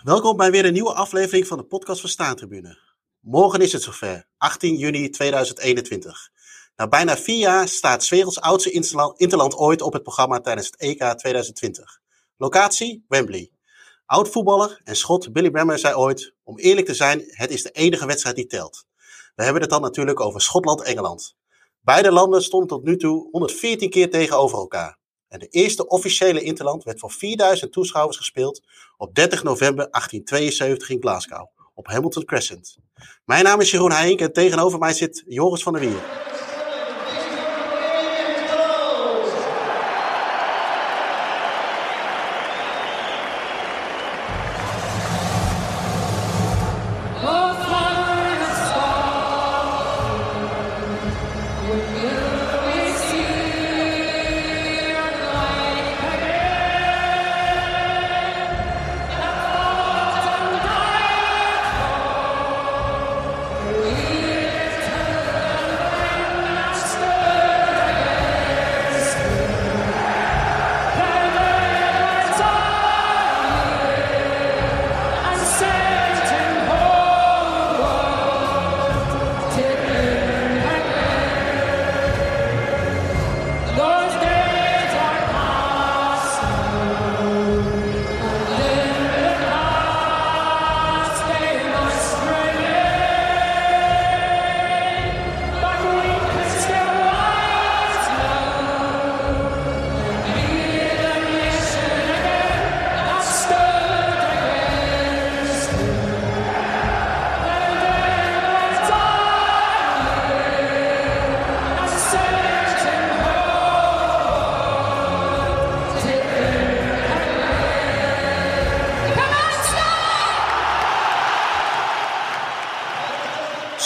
Welkom bij weer een nieuwe aflevering van de podcast van Staantribune. Morgen is het zover, 18 juni 2021. Na bijna vier jaar staat werelds oudste interland, ooit op het programma tijdens het EK 2020. Locatie? Wembley. Oud-voetballer en schot Billy Bremmer zei ooit, om eerlijk te zijn, het is de enige wedstrijd die telt. We hebben het dan natuurlijk over Schotland-Engeland. Beide landen stonden tot nu toe 114 keer tegenover elkaar. En de eerste officiële interland werd voor 4000 toeschouwers gespeeld op 30 november 1872 in Glasgow, op Hamilton Crescent. Mijn naam is Jeroen Heink en tegenover mij zit Joris van der Wier.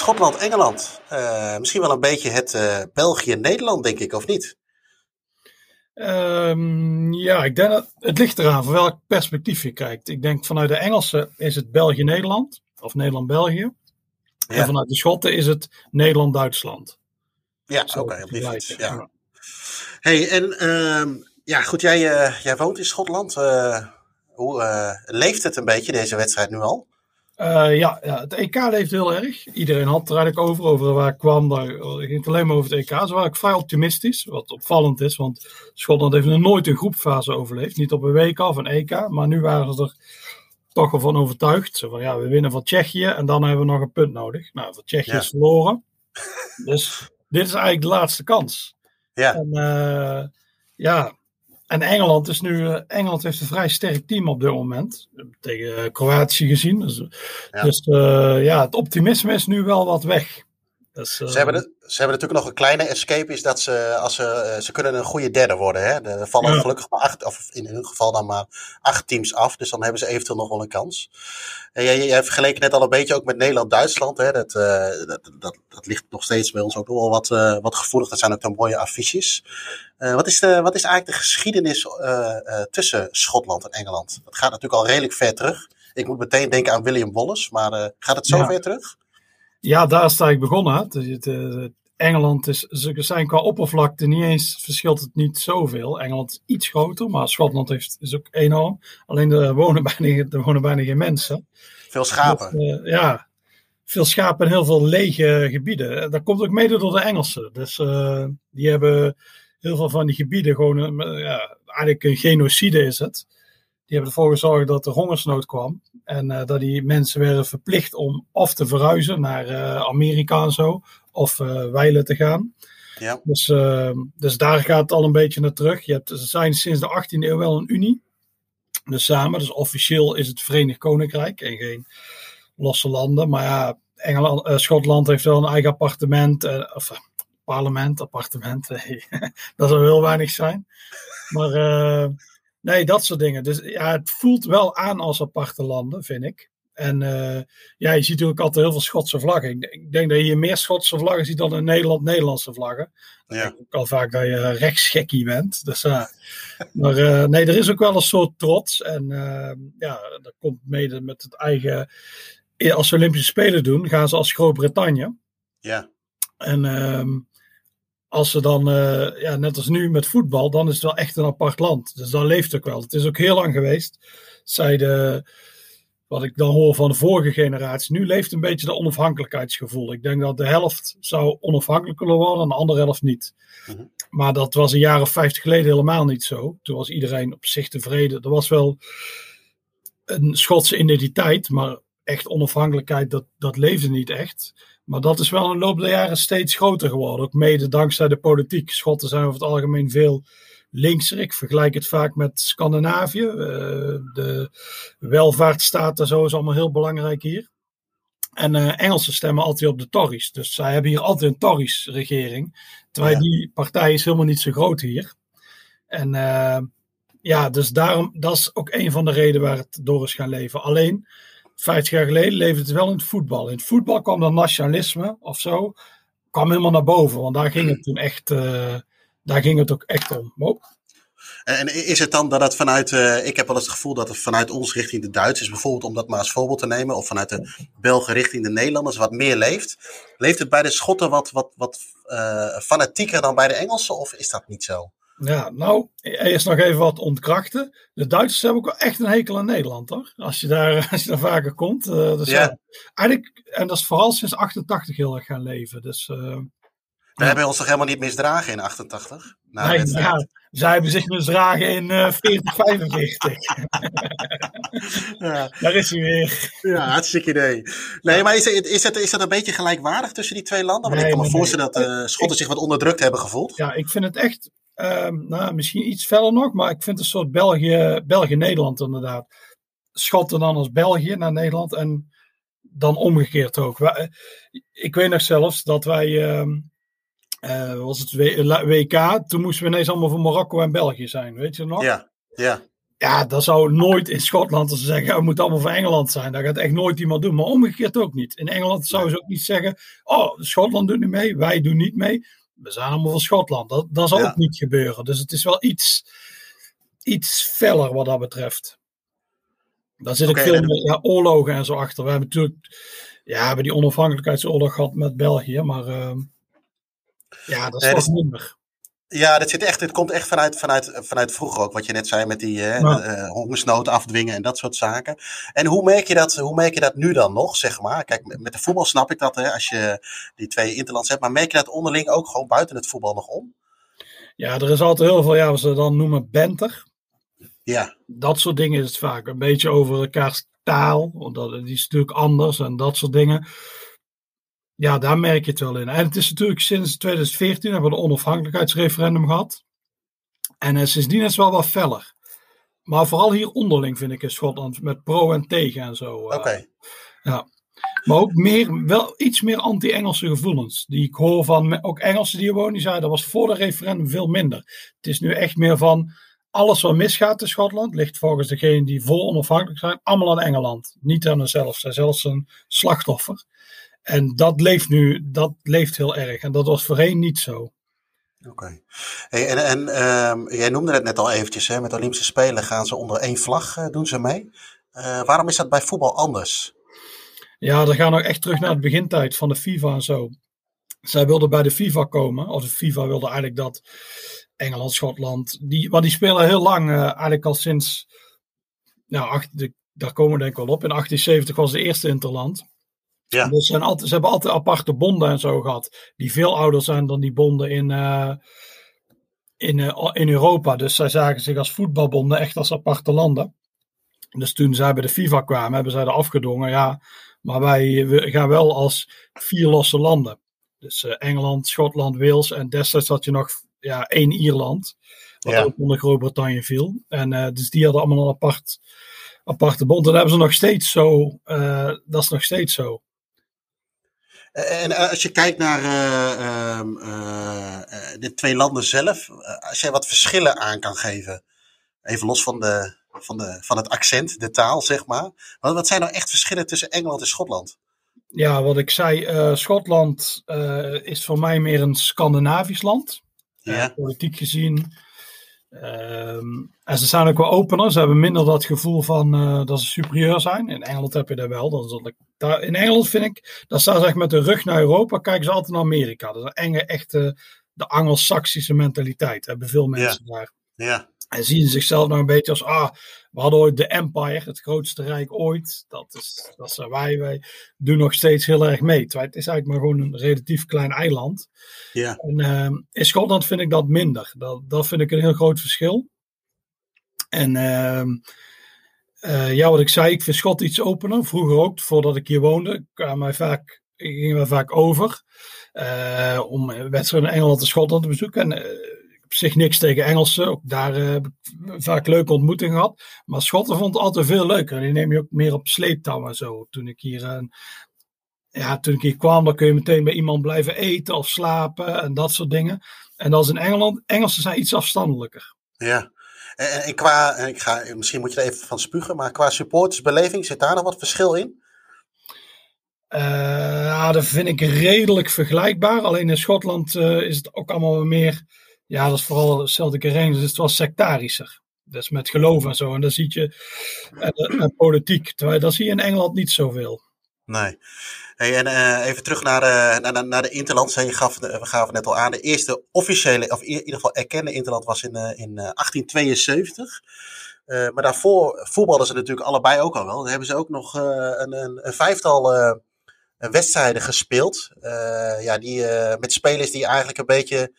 Schotland-Engeland. Eh, misschien wel een beetje het eh, België-Nederland, denk ik, of niet? Ehm, ja, ik denk dat het ligt eraan van welk perspectief je kijkt. Ik denk vanuit de Engelsen is het België-Nederland of Nederland-België. Ja. En vanuit de Schotten is het Nederland-Duitsland. Ja, oké, te op die fiets. vergelijken, Ja. hey, en ehm, ja, goed, jij, eh, jij woont in Schotland. Hoe leeft het een beetje, deze wedstrijd nu al? Eh, ja, ja, het EK leeft heel erg. Iedereen had er eigenlijk over, over waar ik kwam. Daar ging het alleen maar over het EK. Ze waren vrij optimistisch, wat opvallend is. Want Schotland heeft nog nooit een groepfase overleefd. Niet op een WK of een EK. Maar nu waren ze er toch wel van overtuigd. Zo van, ja, we winnen van Tsjechië en dan hebben we nog een punt nodig. Nou, van Tsjechië Ja. is verloren. Dus dit is eigenlijk de laatste kans. Ja, En eh, ja, en Engeland is nu. eh, Engeland heeft een vrij sterk team op dit moment. Tegen eh, Kroatië gezien. Dus, Ja. dus eh, ja, het optimisme is nu wel wat weg. Dus, eh, ze hebben, de, ze hebben natuurlijk nog een kleine escape, is dat ze, als ze, eh, ze kunnen een goede derde worden. Hè? Er vallen Ja. gelukkig maar acht, of in hun geval dan maar acht teams af. Dus dan hebben ze eventueel nog wel een kans. En jij, jij vergeleken net al een beetje ook met Nederland-Duitsland. Hè? Dat, eh, dat, dat, dat ligt nog steeds bij ons ook nog wel wat, eh, wat gevoelig. Dat zijn ook mooie affiches. Eh, wat, is de, wat is eigenlijk de geschiedenis eh, eh, tussen Schotland en Engeland? Dat gaat natuurlijk al redelijk ver terug. Ik moet meteen denken aan William Wallace, maar eh, gaat het zo Ja. ver terug? Ja, daar het eigenlijk begonnen. het, eh, Engeland is, ze zijn qua oppervlakte niet eens, verschilt het niet zoveel. Engeland is iets groter, maar Schotland heeft, is ook enorm. Alleen er wonen bijna, er wonen bijna geen mensen. Veel schapen. Eh, ja, veel schapen en heel veel lege gebieden. En Dat komt ook mede door de Engelsen. Dus eh, die hebben heel veel van die gebieden gewoon, ja, eigenlijk een genocide is het. Die hebben ervoor gezorgd dat er hongersnood kwam. En eh, dat die mensen werden verplicht om of te verhuizen naar eh, Amerika en zo, of eh wijlen te gaan. Ja. Dus, eh, dus daar gaat het al een beetje naar terug. Je hebt, ze zijn sinds de 18e eeuw wel een unie. Dus samen, dus officieel is het Verenigd Koninkrijk en geen losse landen. Maar ja, Engeland, Schotland heeft wel een eigen appartement. of parlement, appartement. dat zou heel weinig zijn. Maar nee, dat soort dingen. Dus ja, het voelt wel aan als aparte landen, vind ik. En eh, ja, je ziet natuurlijk altijd heel veel Schotse vlaggen. Ik, ik denk dat je hier meer Schotse vlaggen ziet dan in Nederland Nederlandse vlaggen. Ja. Ik ook al vaak dat je rechtsgekkie bent. Dus, ja. maar eh, nee, er is ook wel een soort trots. En eh, ja, dat komt mede met het eigen... Als ze Olympische Spelen doen, gaan ze als Groot-Brittannië. Ja. En ehm, als ze dan, eh, ja, net als nu met voetbal, dan is het wel echt een apart land. Dus dat leeft ook wel. Het is ook heel lang geweest. Zij de, wat ik dan hoor van de vorige generatie, nu leeft een beetje dat onafhankelijkheidsgevoel. Ik denk dat de helft zou onafhankelijk willen worden en de andere helft niet. Mhm. Maar dat was een jaar of vijftig geleden helemaal niet zo. Toen was iedereen op zich tevreden. Er was wel een Schotse identiteit, maar echt onafhankelijkheid, dat, dat leefde niet echt. Maar dat is wel in de loop der jaren steeds groter geworden. Ook mede dankzij de politiek. Schotten zijn over het algemeen veel linkser. Ik vergelijk het vaak met Scandinavië. Eh, de welvaartsstaat en zo is allemaal heel belangrijk hier. En eh, Engelsen stemmen altijd op de Tories. Dus zij hebben hier altijd een Tories-regering. Terwijl Ja. die partij is helemaal niet zo groot hier. En eh, ja, dus daarom, dat is ook een van de redenen waar het door is gaan leven. Alleen, 50 jaar geleden leefde het wel in het voetbal. In het voetbal kwam dat nationalisme of zo, kwam helemaal naar boven. Want daar ging het toen echt, eh, daar ging het ook echt om. En is het dan dat het vanuit, eh, ik heb wel eens het gevoel dat het vanuit ons richting de Duitsers, bijvoorbeeld om dat maar als voorbeeld te nemen, of vanuit de Belgen richting de Nederlanders wat meer leeft. Leeft het bij de Schotten wat, wat, wat eh, fanatieker dan bij de Engelsen, of is dat niet zo? Ja, nou, eerst nog even wat ontkrachten. De Duitsers hebben ook wel echt een hekel aan Nederland, hoor. Als je daar, als je daar vaker komt. eh, dus Ja. eigenlijk, en dat is vooral sinds 88 heel erg gaan leven. Dus eh, We hebben ons toch helemaal niet misdragen in 88? Nou, nee, ja, zij hebben zich misdragen in eh 40, 45. ja, Daar is hij weer. ja, hartstikke idee. Nee, maar is het, is, het, is het een beetje gelijkwaardig tussen die twee landen? Want Nee, ik kan me nee, voorstellen dat eh, Schotten zich wat onderdrukt hebben gevoeld. Ja, ik vind het echt, ehm, nou, misschien iets verder nog, maar ik vind het een soort België- België-Nederland inderdaad. Schotten dan als België naar Nederland en dan omgekeerd ook. Wij- Ik weet nog zelfs dat wij, eh, was het WK, toen moesten we ineens allemaal van Marokko en België zijn, weet je nog? Ja, ja. Ja, dat zou nooit in Schotland als ze zeggen, "Oh, we moeten allemaal van Engeland zijn. Dat gaat echt nooit iemand doen, maar omgekeerd ook niet. In Engeland zouden ze ook niet zeggen, oh, Schotland doet niet mee, wij doen niet mee. We zijn allemaal van Schotland. Dat, dat zal Ja. ook niet gebeuren. Dus het is wel iets, iets feller wat dat betreft. Daar zit Oké, ook veel en- meer ja, oorlogen en zo achter. We hebben natuurlijk ja, we hebben die onafhankelijkheidsoorlog gehad met België, maar ehm, ja, dat is Nee, is- minder. Ja, dat zit echt, het komt echt vanuit, vanuit, vanuit vroeger ook, wat je net zei met die eh, Ja. eh, hongersnood afdwingen en dat soort zaken. En hoe merk je dat, hoe merk je dat nu dan nog, zeg maar? Kijk, met met de voetbal snap ik dat, hè, als je die twee interlands hebt, maar merk je dat onderling ook gewoon buiten het voetbal nog om? Ja, er is altijd heel veel, ja, wat ze dan noemen benter. Ja, dat soort dingen is het vaak. Een beetje over elkaars taal, want dat, die is natuurlijk anders en dat soort dingen. Ja, daar merk je het wel in. En het is natuurlijk sinds 2014 hebben we de onafhankelijkheidsreferendum gehad. En eh, sindsdien is het wel wat feller. Maar vooral hier onderling vind ik in Schotland met pro en tegen en zo. oké. eh. Maar ook meer, wel iets meer anti-Engelse gevoelens. Die ik hoor van ook Engelsen die hier wonen. Die zeiden dat was voor de referendum veel minder. Het is nu echt meer van alles wat misgaat in Schotland. ligt volgens degenen die vol onafhankelijk zijn. allemaal aan Engeland. Niet aan hunzelf. Zij zelfs een slachtoffer. En dat leeft nu, dat leeft heel erg. En dat was voorheen niet zo. Oké. Hey, en en ehm, jij noemde het net al eventjes, hè, met de Olympische Spelen gaan ze onder één vlag, eh, doen ze mee. Eh, waarom is dat bij voetbal anders? Ja, we gaan nog echt terug naar de begintijd van de FIFA en zo. Zij wilden bij de FIFA komen, of de FIFA wilde eigenlijk dat Engeland, Schotland, die, want die spelen heel lang, eh, eigenlijk al sinds, nou, acht, de, daar komen we denk ik wel op. In 1870 was de eerste interland. Ja. Dus ze, zijn altijd, ze hebben altijd aparte bonden en zo gehad, die veel ouder zijn dan die bonden in, eh, in, eh, in Europa. Dus zij zagen zich als voetbalbonden echt als aparte landen. Dus toen zij bij de FIFA kwamen, hebben zij er afgedwongen, ja, maar wij we gaan wel als vier losse landen. Dus eh, Engeland, Schotland, Wales en destijds had je nog ja, één Ierland, wat Ja. ook onder Groot-Brittannië viel. En dus die hadden allemaal een apart, aparte bond. En dat hebben ze nog steeds zo. dat is nog steeds zo. Eh, En eh, als je kijkt naar eh, ehm, eh, eh, de twee landen zelf, als jij wat verschillen aan kan geven, even los van, de, van, de, van het accent, de taal, zeg maar. Wat, wat zijn nou echt verschillen tussen Engeland en Schotland? Ja, wat ik zei, Schotland is voor mij meer een Scandinavisch land. Ja, politiek gezien. Ehm, en ze zijn ook wel opener. Ze hebben minder dat gevoel van eh, dat ze superieur zijn. In Engeland heb je dat wel. Zal ik, daar, in Engeland vind ik, dat staan ze echt met de rug naar Europa. Kijken ze altijd naar Amerika. Dat is een enge, echte, de Anglo-Saxische mentaliteit. Hebben veel mensen daar. ja, En zien zichzelf nog een beetje als, ah, we hadden ooit de Empire, het grootste rijk ooit. Dat, is, dat zijn wij, wij doen nog steeds heel erg mee. Terwijl het is eigenlijk maar gewoon een relatief klein eiland. Ja, En ehm, in Schotland vind ik dat minder. Dat, dat vind ik een heel groot verschil. En ehm, eh, ja, wat ik zei, ik vind Schot iets opener. Vroeger ook, voordat ik hier woonde, kwamen wij vaak, gingen we vaak over. eh, om wedstrijden in Engeland en Schotland te bezoeken. En eh, zich niks tegen Engelsen. Ook daar eh, heb ik vaak leuke ontmoetingen gehad. Maar Schotten vond het altijd veel leuker. Die neem je ook meer op sleeptouw en zo. Toen ik hier, eh, ja, toen ik hier kwam, dan kun je meteen bij iemand blijven eten of slapen en dat soort dingen. En dat is in Engeland. Engelsen zijn iets afstandelijker. ja. En, qua, en ik ga, misschien moet je er even van spugen, maar qua supportersbeleving zit daar nog wat verschil in? Eh, ja, dat vind ik redelijk vergelijkbaar. Alleen in Schotland is het ook allemaal meer. Ja, dat is vooral Celtic Rangers. Dus het was sectarischer. Dus met geloof en zo. En dan zie je. En, en politiek. Terwijl dat zie je in Engeland niet zoveel. Nee. Hey, en eh, even terug naar, de naar, naar- naar de Interlands. hè. Je gaf, we gaven net al aan. De eerste officiële, of in ieder geval erkende Interland was in, eh, in eh, 1872. Eh, maar daarvoor voetbalden ze natuurlijk allebei ook al wel. Dan hebben ze ook nog eh, een, een, een vijftal eh, wedstrijden gespeeld. Eh, ja, die, eh, met spelers die eigenlijk een beetje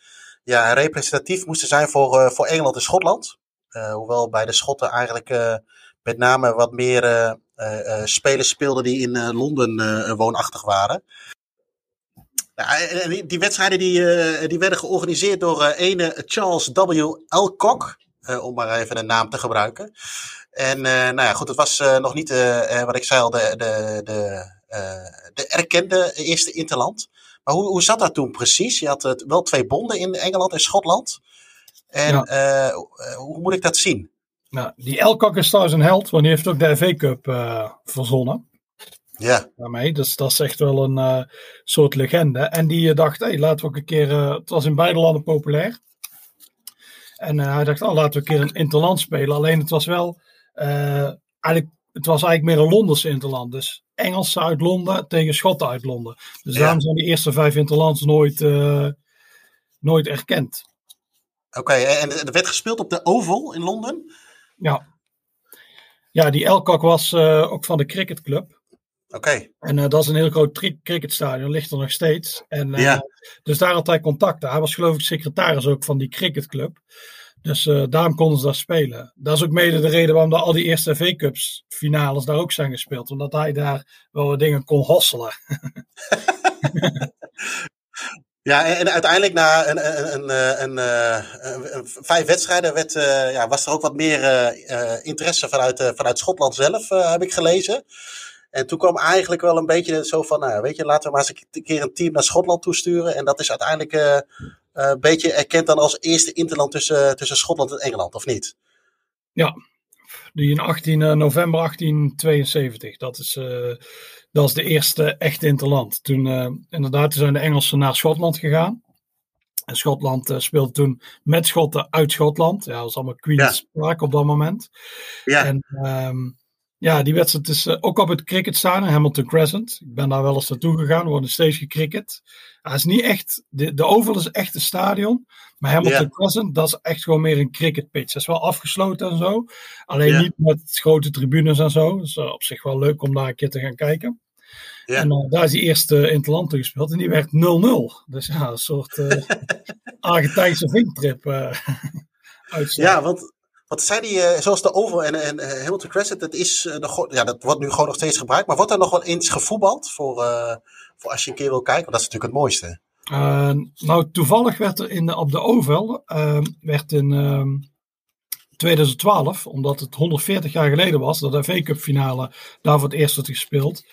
ja, representatief moesten zijn voor, eh, voor Engeland en Schotland. Eh, hoewel bij de Schotten eigenlijk eh, met name wat meer spelers speelden die in Londen woonachtig waren. Die, wedstrijden die, die werden georganiseerd door ene Charles W. Alcock, om maar even een naam te gebruiken. En nou ja, goed, het was nog niet, wat ik zei al, de, de, de, de erkende eerste interland. Maar hoe, hoe zat dat toen precies? Je had eh, wel twee bonden in Engeland en Schotland. En Ja. eh, hoe moet ik dat zien? Nou, die Elkok is trouwens een held. Want die heeft ook de FA Cup eh, verzonnen. Ja, daarmee. Dus dat is echt wel een eh, soort legende. En die dacht, hey, laten we ook een keer. het was in beide landen populair. En hij dacht, oh, laten we een keer een interland spelen. Alleen het was wel. eigenlijk, het was eigenlijk meer een Londense interland. Dus Engelsen uit Londen tegen Schotten uit Londen. Dus Ja. daarom zijn die eerste vijf interlands nooit, eh, nooit erkend. oké. En er werd gespeeld op de Oval in Londen? Ja. Ja, die Elkok was eh, ook van de cricketclub. Oké, En eh, dat is een heel groot cricketstadion, ligt er nog steeds. En, Ja. Dus daar had hij contacten. Hij was geloof ik secretaris ook van die cricketclub. Dus eh, daarom konden ze daar spelen. Dat is ook mede de reden waarom al die eerste FA Cups finales daar ook zijn gespeeld. Omdat hij daar wel dingen kon hosselen. Ja, en, uiteindelijk na een, een, een, eh, een, eh, een vijf wedstrijden werd, eh, ja, was er ook wat meer eh, eh, interesse vanuit, eh, vanuit Schotland zelf, eh, heb ik gelezen. En toen kwam eigenlijk wel een beetje zo van, nou, weet je, laten we maar eens een keer een team naar Schotland toesturen. En dat is uiteindelijk eh, eh, een beetje erkend dan als eerste interland tussen, tussen Schotland en Engeland, of niet? Die in 18, eh, november 1872. Dat is, eh, dat is de eerste echte interland. Toen, eh, inderdaad, toen zijn de Engelsen naar Schotland gegaan. En Schotland eh, speelde toen met Schotten uit Schotland. Ja, dat was allemaal Queen's Park op dat moment. Ja, En ehm, ja, die wedstrijd is eh, ook op het cricketstadion, Hamilton Crescent. Ik ben daar wel eens naartoe gegaan, wordt nog steeds gecricket. Hij is niet echt, de, de Oval is echt een stadion. Maar Hamilton. Crescent, dat is echt gewoon meer een cricketpitch. Dat is wel afgesloten en zo. Alleen niet met grote tribunes en zo. Dus uh, op zich wel leuk om daar een keer te gaan kijken. En uh, daar is die eerste Interland gespeeld en die werd 0-0. Dus ja, een soort Argentijnse vinktrip. Ja, want wat zei die, uh, zoals de Oval en, en uh, Hamilton Crescent, dat, is, uh, nog, ja, dat wordt nu gewoon nog steeds gebruikt. Maar wordt er nog wel eens gevoetbald voor, voor als je een keer wil kijken? Want dat is natuurlijk het mooiste. Nou, toevallig werd er in de, op de Oval, werd in uh, 2012, omdat het 140 jaar geleden was, dat de FA Cup finale daar voor het eerst werd gespeeld,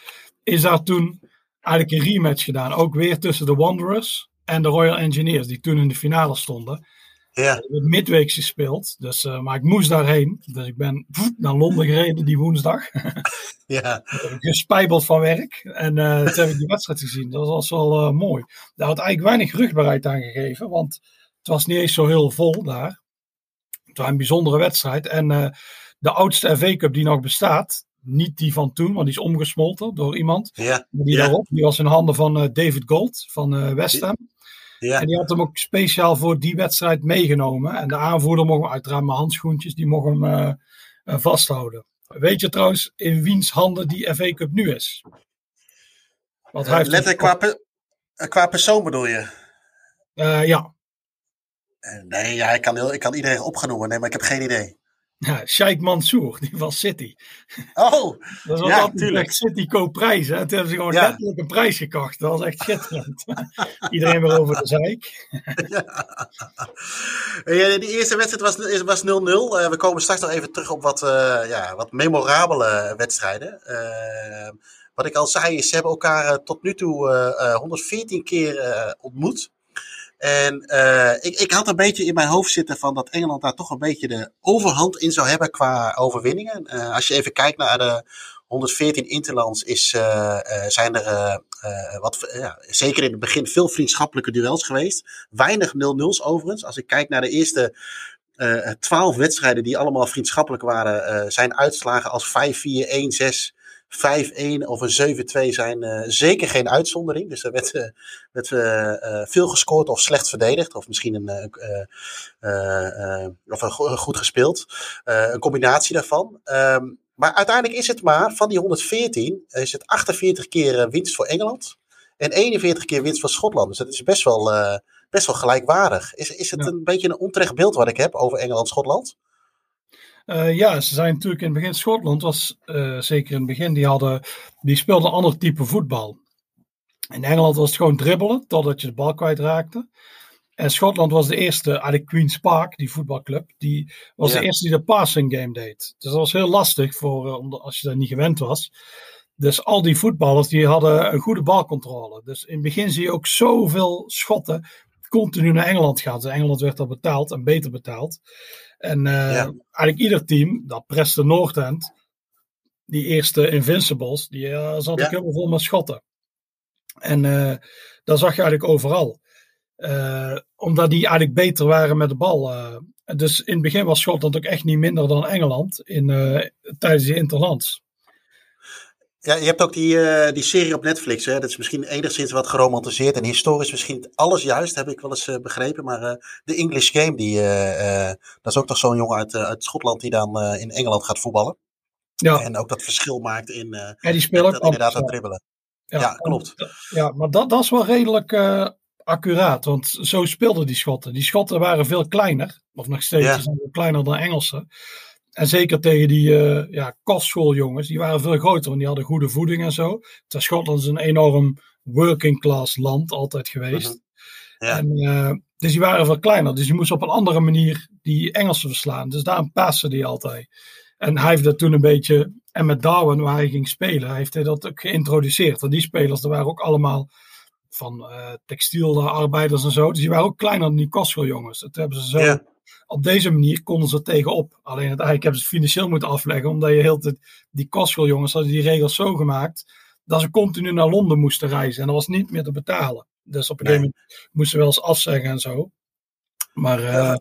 is daar toen eigenlijk een rematch gedaan. Ook weer tussen de Wanderers en de Royal Engineers, die toen in de finale stonden. Ja. Het werd midweeks gespeeld, dus, uh, maar ik moest daarheen. Dus ik ben naar Londen gereden die woensdag. ja. Gespijbeld van werk. En uh, toen heb ik die wedstrijd gezien. Dat was wel uh, mooi. Daar had eigenlijk weinig rugbaarheid aan gegeven, want het was niet eens zo heel vol daar. Het was een bijzondere wedstrijd. En de oudste FA Cup die nog bestaat, niet die van toen, want die is omgesmolten door iemand. Ja. Die ja. daarop, die was in handen van David Gold van West Ham. Ja. En die had hem ook speciaal voor die wedstrijd meegenomen. En de aanvoerder mocht hem uiteraard mijn handschoentjes, die mocht hem eh, eh, vasthouden. Weet je trouwens in wiens handen die FA Cup nu is? Want hij qua, pe- eh, qua persoon bedoel je? Ja. Nee, ja, ik, kan heel, ik kan iedereen opgenoemen. Nee, maar ik heb geen idee. Ja, Sheikh Mansour, die van City. Oh, Dat was Ja, altijd tuurlijk. echt City koop prijzen. Toen hebben ze gewoon Ja. letterlijk een prijs gekocht. Dat was echt schitterend. Iedereen weer over de zeik. Ja, die eerste wedstrijd was was 0-0. Eh, we komen straks nog even terug op wat, eh, ja, wat memorabele wedstrijden. Eh, wat ik al zei, is ze hebben elkaar eh, tot nu toe eh, eh, 114 keer eh, ontmoet. En eh, ik, ik had een beetje in mijn hoofd zitten van dat Engeland daar toch een beetje de overhand in zou hebben qua overwinningen. Eh, als je even kijkt naar de 114 interlands, is, eh, zijn er wat, ja, zeker in het begin veel vriendschappelijke duels geweest. Weinig 0-0's overigens. Als ik kijk naar de eerste 12 wedstrijden die allemaal vriendschappelijk waren, zijn uitslagen als 5-4, 1-6. 5-1 of een 7-2 zijn eh, zeker geen uitzondering. Dus er werd, eh, werd eh, veel gescoord of slecht verdedigd. Of misschien een, of een go- goed gespeeld. Een combinatie daarvan. Ehm, maar uiteindelijk is het maar van die 114 is het 48 keer winst voor Engeland. En 41 keer winst voor Schotland. Dus dat is best wel, best wel gelijkwaardig. Is, is het Ja. een beetje een onterecht beeld wat ik heb over Engeland-Schotland? Eh, ja, ze zijn natuurlijk in het begin. Schotland was eh, zeker in het begin. Die, hadden, die speelden een ander type voetbal. In Engeland was het gewoon dribbelen totdat je de bal kwijtraakte. En Schotland was de eerste, eigenlijk Queen's Park, die voetbalclub, die was Ja. de eerste die de passing game deed. Dus dat was heel lastig voor, eh, als je daar niet gewend was. Dus al die voetballers die hadden een goede balcontrole. Dus in het begin zie je ook zoveel schotten continu naar Engeland gaan. Dus Engeland werd al betaald en beter betaald. En eh, Ja. eigenlijk ieder team, dat Preston North End, die eerste Invincibles, die eh, zat Ja. ik helemaal vol met schotten. En eh dat zag je eigenlijk overal. Omdat die eigenlijk beter waren met de bal. dus in het begin was Schotland ook echt niet minder dan Engeland in, tijdens die interlands. Ja, je hebt ook die, eh, die serie op Netflix. Hè? Dat is misschien enigszins wat geromantiseerd en historisch misschien alles juist, heb ik wel eens eh, begrepen. Maar eh, de English Game, die, dat is ook toch zo'n jongen uit, uit Schotland die dan in Engeland gaat voetballen. Ja, En ook dat verschil maakt in en die spelen ook dat inderdaad dat dribbelen. ja. Ja, klopt. Ja, maar dat, dat is wel redelijk accuraat. Want zo speelden die Schotten. Die Schotten waren veel kleiner. Of nog steeds Ja. zijn veel kleiner dan Engelsen. En zeker tegen die eh ja, kostschooljongens. Die waren veel groter. Want die hadden goede voeding en zo. Terwijl Schotland is een enorm working class land altijd geweest. Mhm. Ja. En, eh, dus die waren veel kleiner. Dus die moest op een andere manier die Engelsen verslaan. Dus daarom paste die altijd. En hij heeft dat toen een beetje. En met Darwin, waar hij ging spelen, heeft hij dat ook geïntroduceerd. Want die spelers, dat waren ook allemaal van eh textielarbeiders en zo. Dus die waren ook kleiner dan die kostschooljongens. Dat hebben ze zo. Ja. Op deze manier konden ze er tegenop. Alleen uiteindelijk hebben ze het financieel moeten afleggen. Omdat je heel de. Die kostschooljongens hadden die regels zo gemaakt. dat ze continu naar Londen moesten reizen. En dat was niet meer te betalen. Dus op een Nee. gegeven moment moesten ze wel eens afzeggen en zo. Maar eh.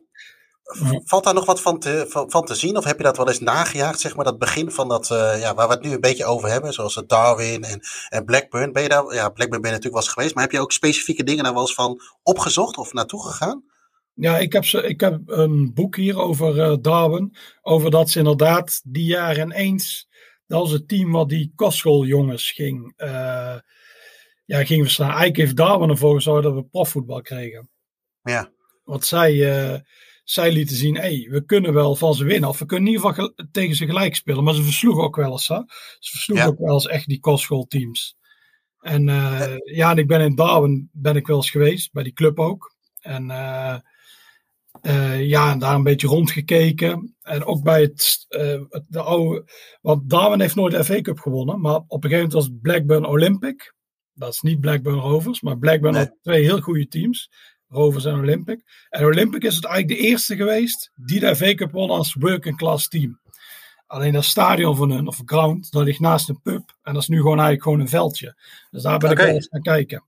Valt daar nog wat van te, van, van te zien? Of heb je dat wel eens nagejaagd? Zeg maar dat begin van dat, eh, ja, waar we het nu een beetje over hebben. Zoals Darwin en, en Blackburn. Ben je daar, ja, Blackburn ben je natuurlijk wel eens geweest. Maar heb je ook specifieke dingen daar wel eens van opgezocht of naartoe gegaan? Ja, ik heb, ze, ik heb een boek hier over eh, Darwin. Over dat ze inderdaad die jaren eens. Dat was het team wat die kostschooljongens ging, eh ja, ging verslaan. Eigenlijk heeft Darwin ervoor gezorgd dat we profvoetbal kregen. Ja, Want zij, eh, zij lieten zien, hey, we kunnen wel van ze winnen. Of we kunnen in ieder geval tegen ze gelijk spelen. Maar ze versloegen ook wel eens. Hè? Ze versloegen Ja. ook wel eens echt die kostschoolteams. En eh, ja, en ik ben in Darwin ben ik wel eens geweest. Bij die club ook. En eh, ja, en daar een beetje rondgekeken. En ook bij het, eh, de oude... Want Darwin heeft nooit de FA Cup gewonnen. Maar op een gegeven moment was het Blackburn Olympic. Dat is niet Blackburn Rovers. Maar Blackburn Nee. had twee heel goede teams. Rovers en Olympic. En Olympic is het eigenlijk de eerste geweest die de FA Cup won als working class team. Alleen dat stadion van hun, of ground, dat ligt naast een pub. En dat is nu gewoon eigenlijk gewoon een veldje. Dus daar ben ik wel eens gaan kijken.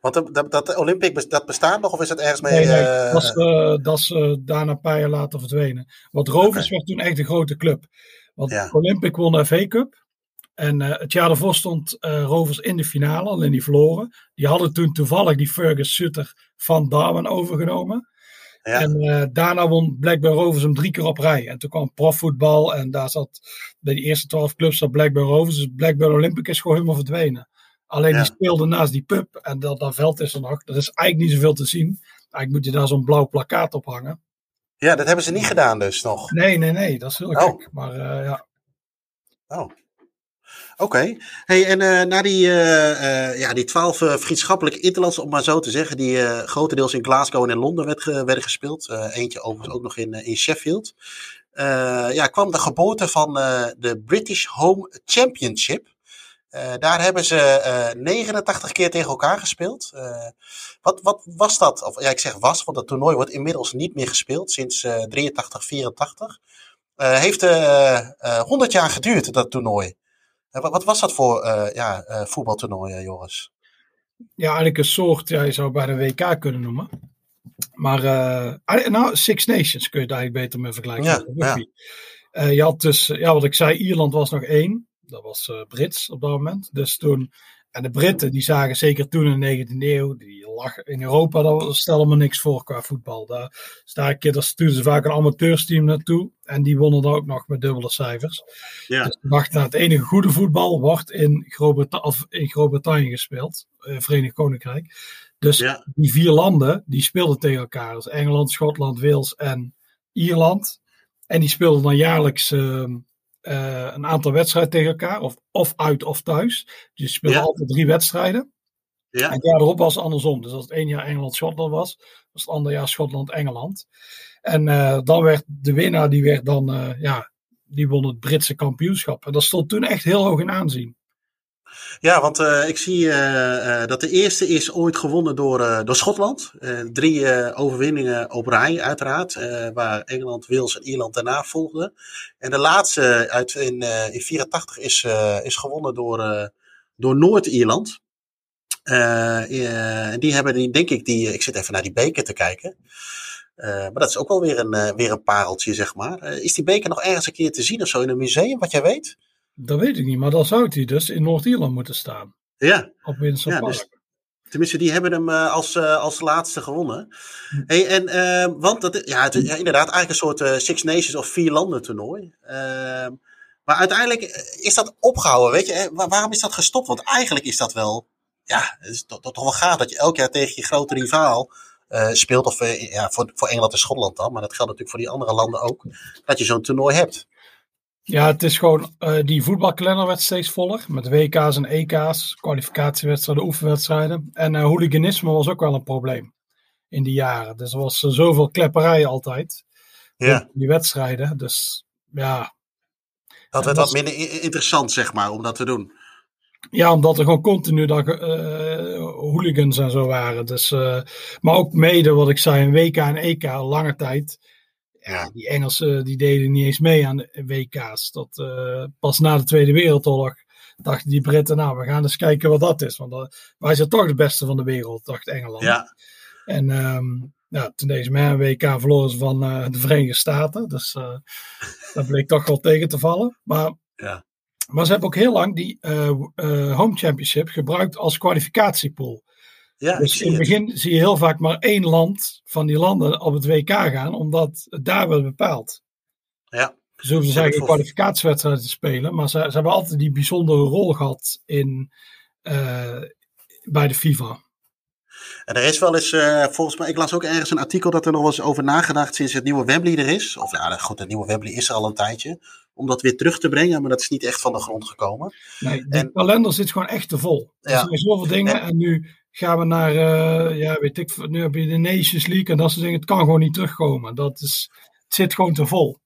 Want dat, dat, dat Olympic dat bestaat nog of is dat ergens mee? Nee, nee, eh, dat is, dat is eh, daarna een paar jaar later verdwenen. Want Rovers werd toen echt een grote club. Want Ja. Olympic won de FA Cup. En het jaar daarvoor stond Rovers in de finale, alleen die verloren. Die hadden toen toevallig die Fergus Sutter van Darwin overgenomen. Ja. En daarna won Blackburn Rovers hem drie keer op rij. En toen kwam profvoetbal en daar zat bij die eerste twaalf clubs zat Blackburn Rovers. Dus Blackburn Olympic is gewoon helemaal verdwenen. Alleen Ja. die speelde naast die pub en dat, dat veld is er nog. Er is eigenlijk niet zoveel te zien. Eigenlijk moet je daar zo'n blauw plakkaat op hangen. ja, dat hebben ze niet gedaan dus nog. Nee, nee, nee, dat is heel Oh. gek. Maar eh, ja, Oh. Oké. Hey, en eh, na die, eh, ja, die twaalf vriendschappelijke interlands, om maar zo te zeggen, die grotendeels in Glasgow en in Londen werd, werden gespeeld. eentje overigens ook nog in, in Sheffield. Ja, kwam de geboorte van de British Home Championship. Eh, daar hebben ze eh 89 keer tegen elkaar gespeeld. Eh, wat, wat was dat? Of ja, ik zeg was, want het toernooi wordt inmiddels niet meer gespeeld sinds eh 83, 84. Eh, heeft eh eh 100 jaar geduurd, dat toernooi. Eh, wat, wat was dat voor eh, ja, eh, voetbaltoernooi, eh, Joris? ja, eigenlijk een soort, ja, je zou het bij de WK kunnen noemen. Maar, eh, eigenlijk- nou, Six Nations kun je het eigenlijk beter mee vergelijken. Ja. Eh, je had dus, ja, wat ik zei, Ierland was nog één. Dat was eh, Brits op dat moment. Dus toen, en de Britten, die zagen zeker toen in de 19e eeuw, die lag in Europa, daar stelde me niks voor qua voetbal. Daar, dus daar, stuurden ze vaak een amateursteam naartoe. En die wonnen dan ook nog met dubbele cijfers. Ja. Dus wacht, nou, het enige goede voetbal wordt in Groot-Brittannië gespeeld, eh, Verenigd Koninkrijk. Dus Ja. die vier landen, die speelden tegen elkaar. Dus Engeland, Schotland, Wales en Ierland. En die speelden dan jaarlijks ehm, eh, een aantal wedstrijden tegen elkaar, of, of uit of thuis. Dus die speelden Ja. altijd drie wedstrijden. En Ja, het jaar erop was het andersom. Dus als het één jaar Engeland-Schotland was, was het ander jaar Schotland-Engeland. En eh, dan werd de winnaar, die werd dan, eh, ja, die won het Britse kampioenschap. En dat stond toen echt heel hoog in aanzien. Ja want eh, ik zie eh, eh, dat de eerste is ooit gewonnen door, door Schotland. Drie overwinningen op rij, uiteraard. waar Engeland, Wales en Ierland daarna volgden. En de laatste uit in, eh in 84 is, is gewonnen door, door Noord-Ierland. En die hebben, die, denk ik, die, ik zit even naar die beker te kijken. Maar dat is ook wel weer een, weer een pareltje, zeg maar. Is die beker nog ergens een keer te zien of zo in een museum, wat jij weet? Dat weet ik niet, maar dan zou die dus in Noord-Ierland moeten staan. Ja, Op Windsor Ja, Park. dus- tenminste, die hebben hem eh, als, eh, als laatste gewonnen. Hey, en, eh, want dat, ja, het, ja, inderdaad, eigenlijk een soort Six Nations of vier landen toernooi. Ehm, maar uiteindelijk is dat opgehouden, weet je. Wa- waarom is dat gestopt? Want eigenlijk is dat wel, ja, het is toch, toch wel gaaf dat je elk jaar tegen je grote rivaal speelt. Of ja, voor, voor Engeland en Schotland dan, maar dat geldt natuurlijk voor die andere landen ook. Dat je zo'n toernooi hebt. Ja, het is gewoon, eh, die voetbalkalender werd steeds voller. Met WK's en EK's, kwalificatiewedstrijden, oefenwedstrijden. En eh, hooliganisme was ook wel een probleem in die jaren. Dus er was eh, zoveel klepperij altijd. Ja. Die wedstrijden. Dus ja, Dat werd wat minder interessant, zeg maar, om dat te doen. Ja, omdat er gewoon continu dat, hooligans en zo waren. Dus, maar ook mede wat ik zei, een WK en EK, lange tijd. Ja, die Engelsen die deden niet eens mee aan de WK's. Dat, eh, pas na de Tweede Wereldoorlog dachten die Britten, nou, we gaan eens kijken wat dat is. Want eh, wij zijn toch de beste van de wereld, dacht Engeland. Ja, En ehm, ja, toen deze WK verloren ze van eh, de Verenigde Staten. Dus dat bleek toch wel tegen te vallen. Maar ja. maar ze hebben ook heel lang die Home Championship gebruikt als kwalificatiepool. Ja Dus in het begin zie je heel vaak maar één land van die landen op het WK gaan, omdat het daar wordt bepaald. Ja. Dus hoeven ze Ja, eigenlijk kwalificatiewedstrijden te spelen, maar ze, ze hebben altijd die bijzondere rol gehad in, eh, bij de FIFA. En er is wel eens, eh, volgens mij, ik las ook ergens een artikel dat er nog wel eens over nagedacht sinds het nieuwe Wembley er is. Of ja, goed, het nieuwe Wembley is er al een tijdje. Om dat weer terug te brengen, maar dat is niet echt van de grond gekomen. Nee, de En- kalender zit gewoon echt te vol. Er Ja. zijn zoveel dingen En- en nu gaan we naar, eh, ja, weet ik, nu heb je de Nations League en dat soort dingen. Het kan gewoon niet terugkomen. Dat is, het zit gewoon te vol.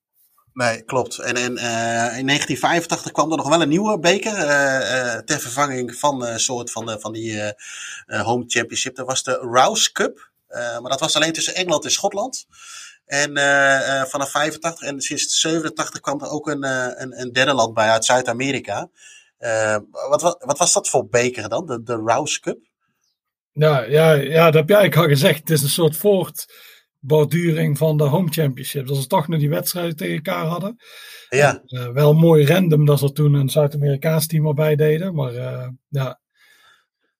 Nee, klopt. En, en eh, in 1985 kwam er nog wel een nieuwe beker. eh, eh, ter vervanging van een soort van, van die eh, eh, Home Championship. Dat was de Rouse Cup. Eh, maar dat was alleen tussen Engeland en Schotland. En eh, eh, vanaf 85 en sinds 87 kwam er ook een, eh, een, een derde land bij uit Zuid-Amerika. Eh, wat, wat, wat was dat voor beker dan? De, de Rouse Cup? Ja, ja, ja, dat heb jij eigenlijk al gezegd. Het is een soort voort, borduring van de Home Championship. Dat ze toch nog die wedstrijden tegen elkaar hadden. Ja, Eh, wel mooi random dat ze toen een Zuid-Amerikaans team erbij deden. Maar eh, ja,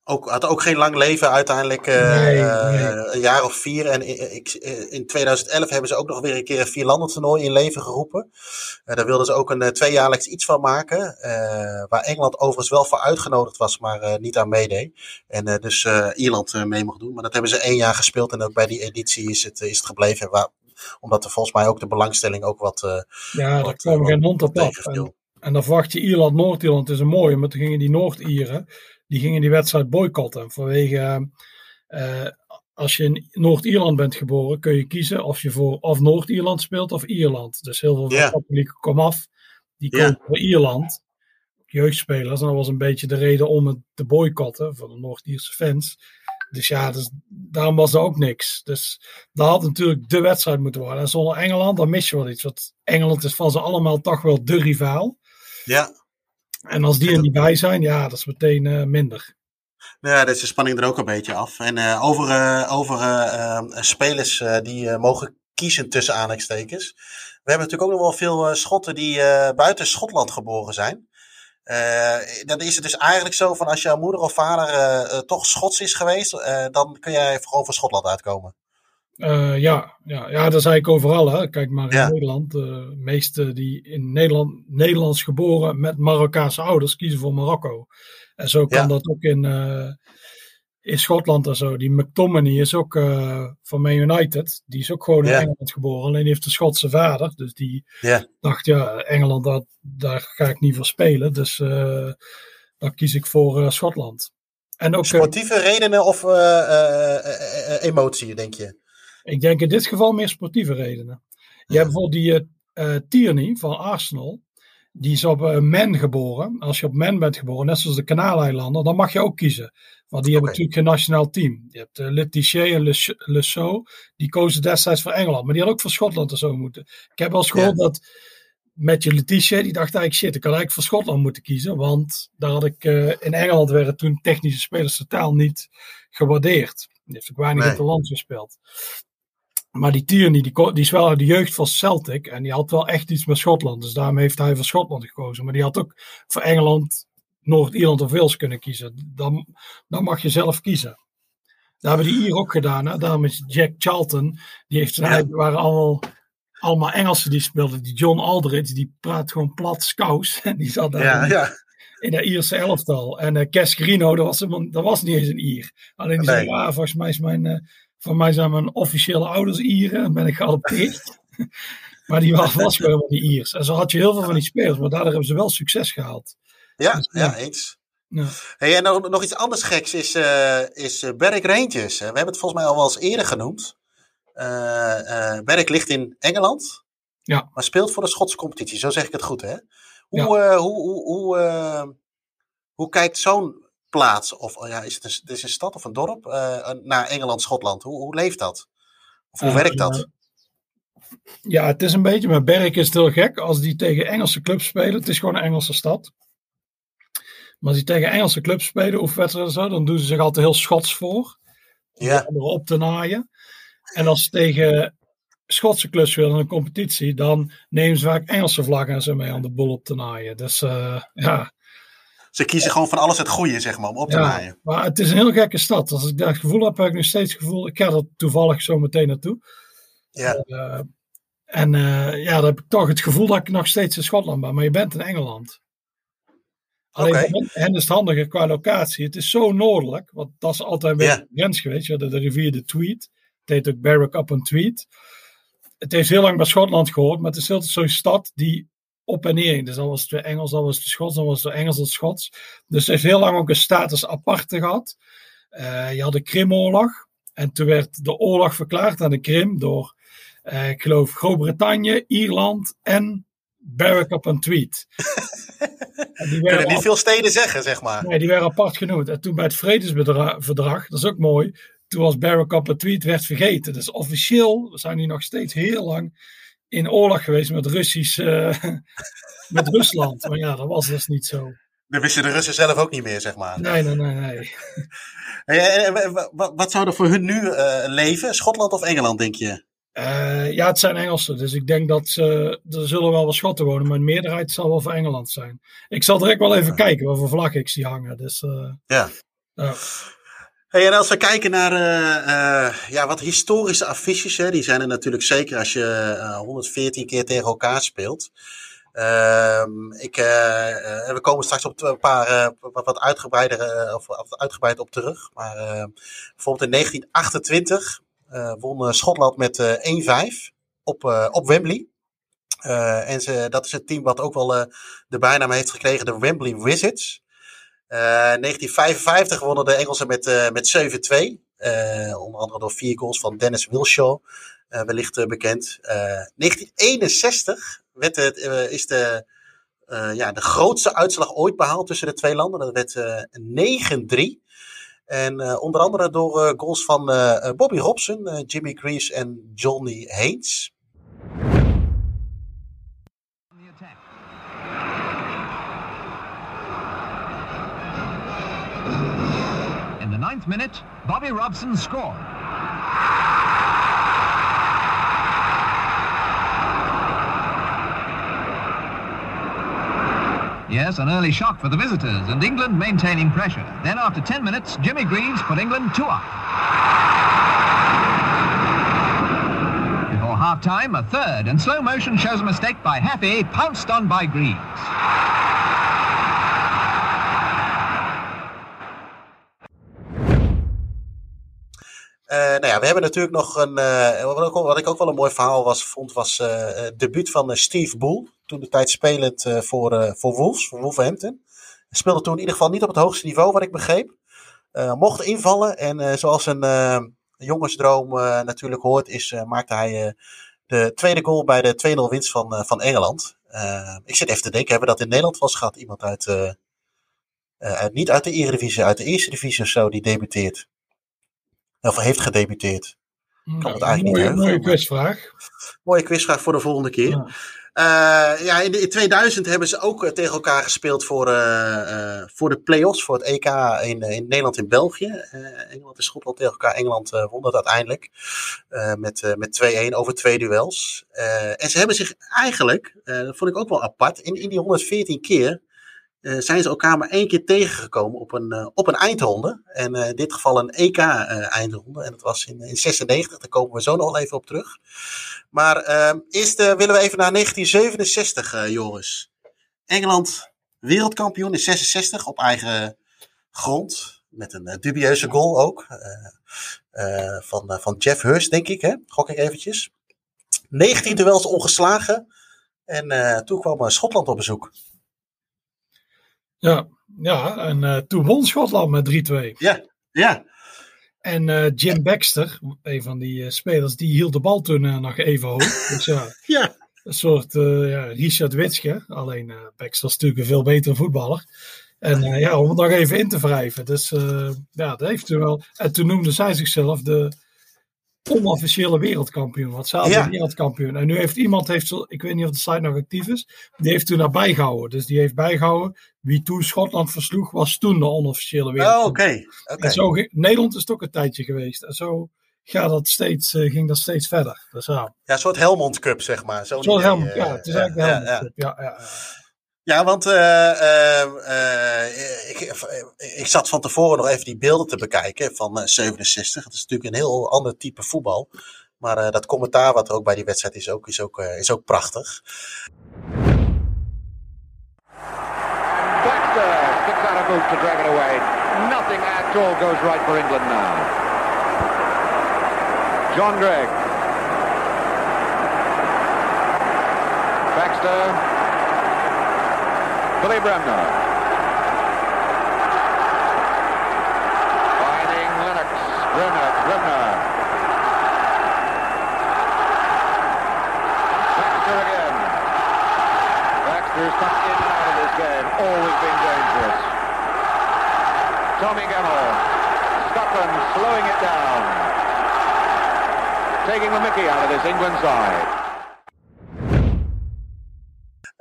ook, had ook geen lang leven uiteindelijk. eh, Nee, eh, nee. Een jaar of vier. En eh, in 2011 hebben ze ook nog weer een keer een vierlandentoernooi in leven geroepen. Daar wilden ze ook een tweejaarlijks iets van maken. waar Engeland overigens wel voor uitgenodigd was, maar niet aan meedeed. En dus Ierland mee mocht doen. Maar dat hebben ze één jaar gespeeld. En ook bij die editie is het, is het gebleven. Waar, omdat er volgens mij ook de belangstelling ook wat, ja daar kwam geen hond op af. En, en dan verwacht je Ierland, Noord-Ierland is een mooie. Maar toen gingen die Noord-Ieren, die gingen die wedstrijd boycotten. Vanwege, eh, als je in Noord-Ierland bent geboren, kun je kiezen of je voor of Noord-Ierland speelt of Ierland. Dus heel veel Ja. van katholieken komaf, die Ja. kozen voor Ierland. Jeugdspelers. En dat was een beetje de reden om het te boycotten van de Noord-Ierse fans. Dus ja, dus, daarom was er ook niks. Dus dat had natuurlijk de wedstrijd moeten worden. En zonder Engeland, dan mis je wel iets. Want Engeland is van ze allemaal toch wel de rivaal. Ja, En als die er niet bij zijn, ja, dat is meteen eh, minder. Ja, dat is de spanning er ook een beetje af. En eh, over, eh, over eh, eh, spelers die mogen kiezen tussen aanhalingstekens. We hebben natuurlijk ook nog wel veel Schotten die buiten Schotland geboren zijn. Dan is het dus eigenlijk zo van als jouw moeder of vader toch Schots is geweest, dan kun jij gewoon voor Schotland uitkomen. Eh, ja, ja, ja, dat is eigenlijk overal. Hè. Kijk maar in Ja. Nederland. De meesten die in Nederland, Nederlands geboren met Marokkaanse ouders kiezen voor Marokko. En zo kan Ja. dat ook in, eh, in Schotland en zo. Die McTominay is ook eh, van Man United. Die is ook gewoon in Ja. Engeland geboren. Alleen heeft een Schotse vader. Dus die dacht, ja, Engeland, dat, daar ga ik niet voor spelen. Dus eh dan kies ik voor eh, Schotland. En ook, eh, Sportieve redenen of eh, eh, eh, eh, emotie, denk je? Ik denk in dit geval meer sportieve redenen. Je hebt bijvoorbeeld die eh, Tierney van Arsenal. Die is op eh, Man geboren. Als je op Man bent geboren, net zoals de Kanaaleilanden, dan mag je ook kiezen. Want die hebben natuurlijk geen nationaal team. Je hebt uh, Letitia en Le, die kozen destijds voor Engeland. Maar die had ook voor Schotland en zo moeten. Ik heb wel eens gehoord dat met je Letitia, die dacht eigenlijk shit, ik had eigenlijk voor Schotland moeten kiezen. Want daar had ik, in Engeland werden toen technische spelers totaal niet gewaardeerd. Die heeft ook weinig Nee. in het land gespeeld. Maar die Tierney, die, die is wel uit de jeugd van Celtic. En die had wel echt iets met Schotland. Dus daarom heeft hij voor Schotland gekozen. Maar die had ook voor Engeland, Noord-Ierland of Wales kunnen kiezen. Dan, dan mag je zelf kiezen. Dat hebben die hier ook gedaan. Hè? Daarom is Jack Charlton. Die heeft zijn eigen, waren allemaal, allemaal Engelsen die speelden. Die John Aldridge, die praat gewoon plat skous. En die zat daar Ja, in, ja. in de Ierse elftal. En eh Kes Grino, dat was, dat was niet eens een Ier. Alleen die zei, ja, volgens mij, is mijn, eh, voor mij zijn mijn officiële ouders Ieren. En ben ik geadopteerd. maar die was, was gewoon helemaal niet Iers. En zo had je heel veel van die spelers. Maar daardoor hebben ze wel succes gehaald. Ja, Dus, ja, ja. eens. Ja. Hey, en nog, nog iets anders geks is, eh is eh, Berwick Rangers. hè. We hebben het volgens mij al wel eens eerder genoemd. Eh eh Berwick ligt in Engeland. Ja. Maar speelt voor de Schotse competitie. Zo zeg ik het goed, hè? Hoe, eh, hoe, hoe, hoe, eh, hoe kijkt zo'n plaats, of oh ja, is het een, het is een stad of een dorp, eh, naar Engeland-Schotland? Hoe, hoe leeft dat? Of hoe Eh, werkt dat? Ja, het is een beetje, maar Berk is het heel gek als die tegen Engelse clubs spelen. Het is gewoon een Engelse stad. Maar als die tegen Engelse clubs spelen, oefenwedstrijden en zo, dan doen ze zich altijd heel Schots voor. Om anderen op te naaien. En als ze tegen Schotse clubs willen in een competitie, dan nemen ze vaak Engelse vlaggen en zo mee om de boel op te naaien. Dus eh, ja, Ze kiezen gewoon van alles het goede, zeg maar, om op te ja, naaien. maar het is een heel gekke stad. Als ik dat gevoel heb, heb ik nog steeds het gevoel, ik ga er toevallig zo meteen naartoe. Ja, Eh, en eh, ja, dan heb ik toch het gevoel dat ik nog steeds in Schotland ben, maar je bent in Engeland. Alleen hen- is het handiger qua locatie. Het is zo noordelijk, want dat is altijd een beetje de grens geweest. Je had de rivier de Tweed. Het heet ook Berwick upon Tweed. Het heeft heel lang bij Schotland gehoord, maar het is altijd zo'n stad die op en neer. Dus dan was het weer Engels, dan was het Schots, dan was het Engels, dan Schots. Dus het heeft heel lang ook een status aparte gehad. Eh, je had de Krimoorlog. En toen werd de oorlog verklaard aan de Krim door, eh, ik geloof, Groot-Brittannië, Ierland en Berwick upon Tweed. En die kunnen niet veel steden zeggen, zeg maar. Nee, die werden apart genoemd. En toen bij het Vredesverdrag, dat is ook mooi, toen was Barack Obama tweet werd vergeten. Dus officieel zijn die nog steeds heel lang in oorlog geweest met Russisch, eh, met Rusland. Maar ja, dat was dus niet zo. Dat wisten de Russen zelf ook niet meer, zeg maar. Nee, nee, nee, nee. En- wat zou er voor hun nu eh, leven? Schotland of Engeland, denk je? Eh, ja, het zijn Engelsen. Dus ik denk dat ze, er zullen wel wat Schotten wonen. Maar de meerderheid zal wel voor Engeland zijn. Ik zal direct wel even kijken wat voor vlag ik zie hangen. Dus, Ja. Hey, en als we kijken naar eh, eh, ja, wat historische affiches, hè, die zijn er natuurlijk zeker als je eh, 114 keer tegen elkaar speelt. Ehm, ik, eh, eh, we komen straks op een paar eh, wat, wat eh, of, uitgebreid op terug. Maar eh, bijvoorbeeld in 1928 eh, won eh, Schotland met eh 1-5 op, eh, op Wembley. Eh, en ze, dat is het team wat ook wel eh, de bijnaam heeft gekregen, de Wembley Wizards. Eh 1955 wonnen de Engelsen met, eh, met 7-2. Eh, onder andere door vier goals van Dennis Wilshaw, eh, wellicht eh, bekend. Eh 1961 werd het, eh, is de, eh, ja, de grootste uitslag ooit behaald tussen de twee landen. Dat werd eh 9-3. En eh, onder andere door eh, goals van eh, eh, Bobby Robson, eh, Jimmy Greaves en Johnny Haynes. Ninth minute, Bobby Robson scored. Yes, an early shock for the visitors, and England maintaining pressure. Then, after 10 minutes, Jimmy Greaves put England two up. Before half time, a third, and slow motion shows a mistake by Happy, pounced on by Greaves. Eh, nou ja, we hebben natuurlijk nog een. eh, wat, ik, wat ik ook wel een mooi verhaal was, vond, was eh, het debuut van Steve Bull. Toen de tijd spelend voor, voor Wolves, voor Wolverhampton. Speelde toen in ieder geval niet op het hoogste niveau, wat ik begreep. Mocht invallen en zoals een jongensdroom natuurlijk hoort, is, maakte hij de tweede goal bij de 2-0 winst van, van Engeland. Ik zit even te denken, hebben we dat in Nederland was gehad? Iemand uit, uit, niet uit de Eredivisie, uit de Eerste Divisie of zo, die debuteert. Of heeft gedebuteerd. Kan het eigenlijk niet mooie, heugen, mooie quizvraag. Mooie quizvraag voor de volgende keer. Ja. Eh, ja, in, de- in 2000 hebben ze ook eh, tegen elkaar gespeeld voor, eh, eh, voor de play-offs, voor het EK in, in Nederland en België. Eh, Engeland en Schotland tegen elkaar. Engeland won dat uiteindelijk eh, met, eh, met 2-1 over twee duels. Eh, en ze hebben zich eigenlijk, eh, dat vond ik ook wel apart, in, in die 114 keer zijn ze elkaar maar één keer tegengekomen op een, eh, op een eindronde. En eh, in dit geval een EK-eindronde. en dat was in, in 96, daar komen we zo nog even op terug. Maar ehm, eerst eh, willen we even naar 1967, eh, Joris. Engeland wereldkampioen in 66 op eigen grond. Met een eh, dubieuze goal ook. eh, eh, van, eh, van Jeff Hurst, denk ik. Hè? Gok ik eventjes. 19 duels ongeslagen. En eh, toen kwam eh, Schotland op bezoek. Ja, ja en eh, toen won Schotland met 3-2. Ja, ja. En eh, Jim Baxter, een van die eh, spelers, die hield de bal toen nog even hoog. Dus ja, Ja, een soort ja, Richard Witske. Alleen Baxter is natuurlijk een veel betere voetballer. En ja, om het nog even in te wrijven. Dus ja, dat heeft hij wel. En toen noemde zij zichzelf de onofficiële wereldkampioen. Want ze hadden Ja. wereldkampioen. En nu heeft iemand, heeft, ik weet niet of de site nog actief is, die heeft toen naar bijgehouden. Dus die heeft bijgehouden wie toen Schotland versloeg, was toen de onofficiële oh, wereldkampioen. oké. oké. En zo ging- Nederland is het ook een tijdje geweest. En zo gaat dat steeds, eh, ging dat steeds verder. Dus ja, Ja, een soort Helmond Cup, zeg maar. Zo'n idee, Helmond. eh, Ja, het is eigenlijk de Helmond. Cup. Ja, ja, ja. Want eh, eh, ik, ik zat van tevoren nog even die beelden te bekijken van eh, 67. Het is natuurlijk een heel ander type voetbal. Maar dat commentaar wat er ook bij die wedstrijd is, ook, is, ook, is ook prachtig. Baxter sticks out to drag it away. Nothing at all goes right for England now. John Gregg. Baxter. Billy Bremner. Finding Lennox. Bremner. Bremner. Baxter again. Baxter's come in and out of this game, always been dangerous. Tommy Gemmell, Scotland slowing it down. Taking the mickey out of this England side.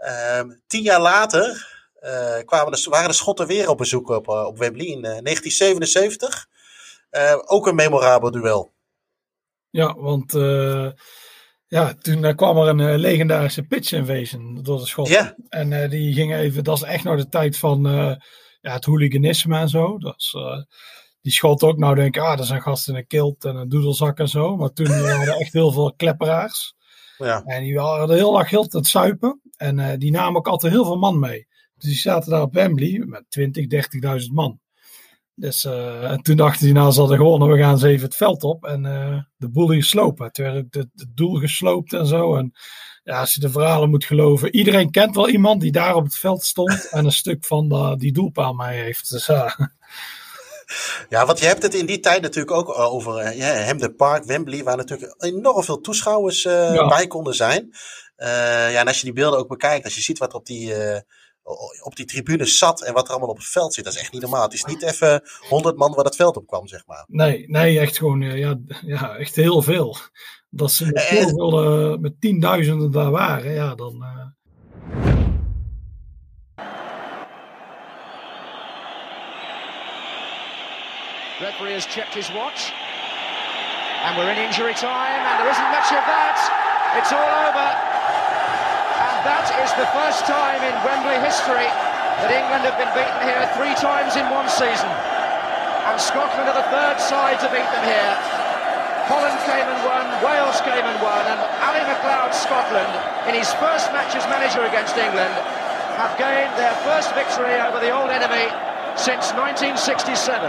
Ehm, tien jaar later kwamen de, waren de Schotten weer op bezoek op, eh, op Wembley in eh, 1977. Eh, ook een memorabel duel. Ja, want eh, Ja, toen eh, kwam er een eh, legendarische pitch invasion door de schot. Ja. En eh, die ging even, dat is echt nog de tijd van eh, ja, het hooliganisme en zo. Dat is, eh, die schot ook, nou denk ik, ah, dat zijn gasten in een kilt en een doedelzak en zo. Maar toen waren er echt heel veel klepperaars. Ja. En die waren heel lang heel te suipen. En eh, die namen ook altijd heel veel man mee. Dus die zaten daar op Wembley met 20, 30.000 man. Dus eh, en toen dachten die, nou, ze hadden gewonnen, we gaan ze even het veld op. En eh, de boel hier slopen. Toen werd het, het doel gesloopt en zo. En ja, als je de verhalen moet geloven. Iedereen kent wel iemand die daar op het veld stond. En een stuk van de, die doelpaal mee heeft. Dus ja, Ja, want je hebt het in die tijd natuurlijk ook over eh, ja, Hampden Park, Wembley, waar natuurlijk enorm veel toeschouwers Ja. bij konden zijn. Ja, en als je die beelden ook bekijkt, als je ziet wat er op die, op die tribunes zat en wat er allemaal op het veld zit, dat is echt niet normaal. Het is niet even 100 man wat het veld op kwam, zeg maar. nee, nee, echt gewoon, eh, ja, ja, echt heel veel. Dat ze met, Eh, zoveel, eh, met tienduizenden daar waren, ja, dan... eh, Referee has checked his watch. And we're in injury time, and there isn't much of that. It's all over. That is the first time in Wembley history that England have been beaten here three times in one season. And Scotland are the third side to beat them here. Holland came and won, Wales came and won, and Ali MacLeod Scotland, in his first match as manager against England, have gained their first victory over the old enemy since 1967.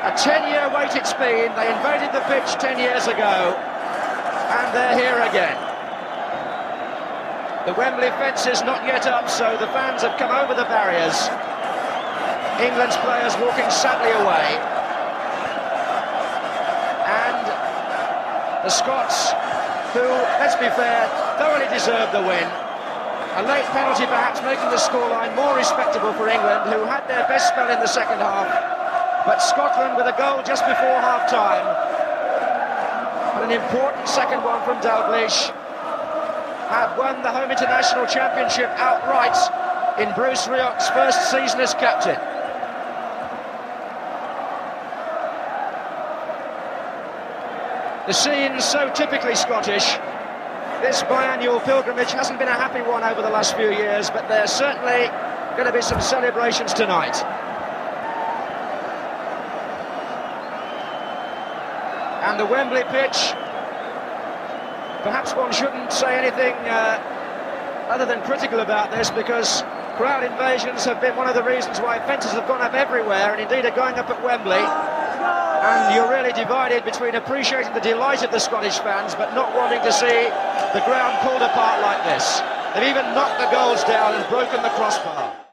A 10 year wait it's been. They invaded the pitch 10 years ago, and they're here again. The Wembley fence is not yet up, so the fans have come over the barriers. England's players walking sadly away. And the Scots, who, let's be fair, thoroughly deserved the win. A late penalty perhaps making the scoreline more respectable for England, who had their best spell in the second half. But Scotland with a goal just before half time. And an important second one from Dalglish. Have won the home international championship outright in Bruce Rioch's first season as captain. The scene so typically Scottish. This biannual pilgrimage hasn't been a happy one over the last few years, but there's certainly going to be some celebrations tonight. And the Wembley pitch, perhaps one shouldn't say anything uh, other than critical about this because crowd invasions have been one of the reasons why fences have gone up everywhere and indeed are going up at Wembley. And you're really divided between appreciating the delight of the Scottish fans but not wanting to see the ground pulled apart like this. They've even knocked the goals down and broken the crossbar.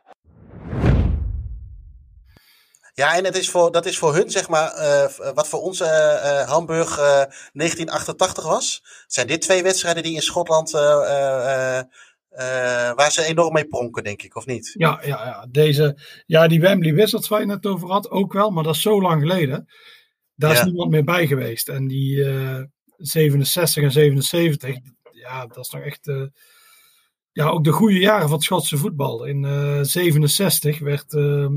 Ja, en het is voor, dat is voor hun, zeg maar, eh, wat voor ons eh, eh, Hamburg eh, 1988 was. Zijn dit twee wedstrijden die in Schotland, eh, eh, eh, eh, waar ze enorm mee pronken, denk ik, of niet? Ja, ja, ja. Deze, ja, die Wembley Wizards waar je het net over had, ook wel, maar dat is zo lang geleden. Daar is niemand meer bij geweest. En die eh 67 en 77, ja, dat is nog echt. eh, ja, ook de goede jaren van het Schotse voetbal. In eh 67 werd ehm,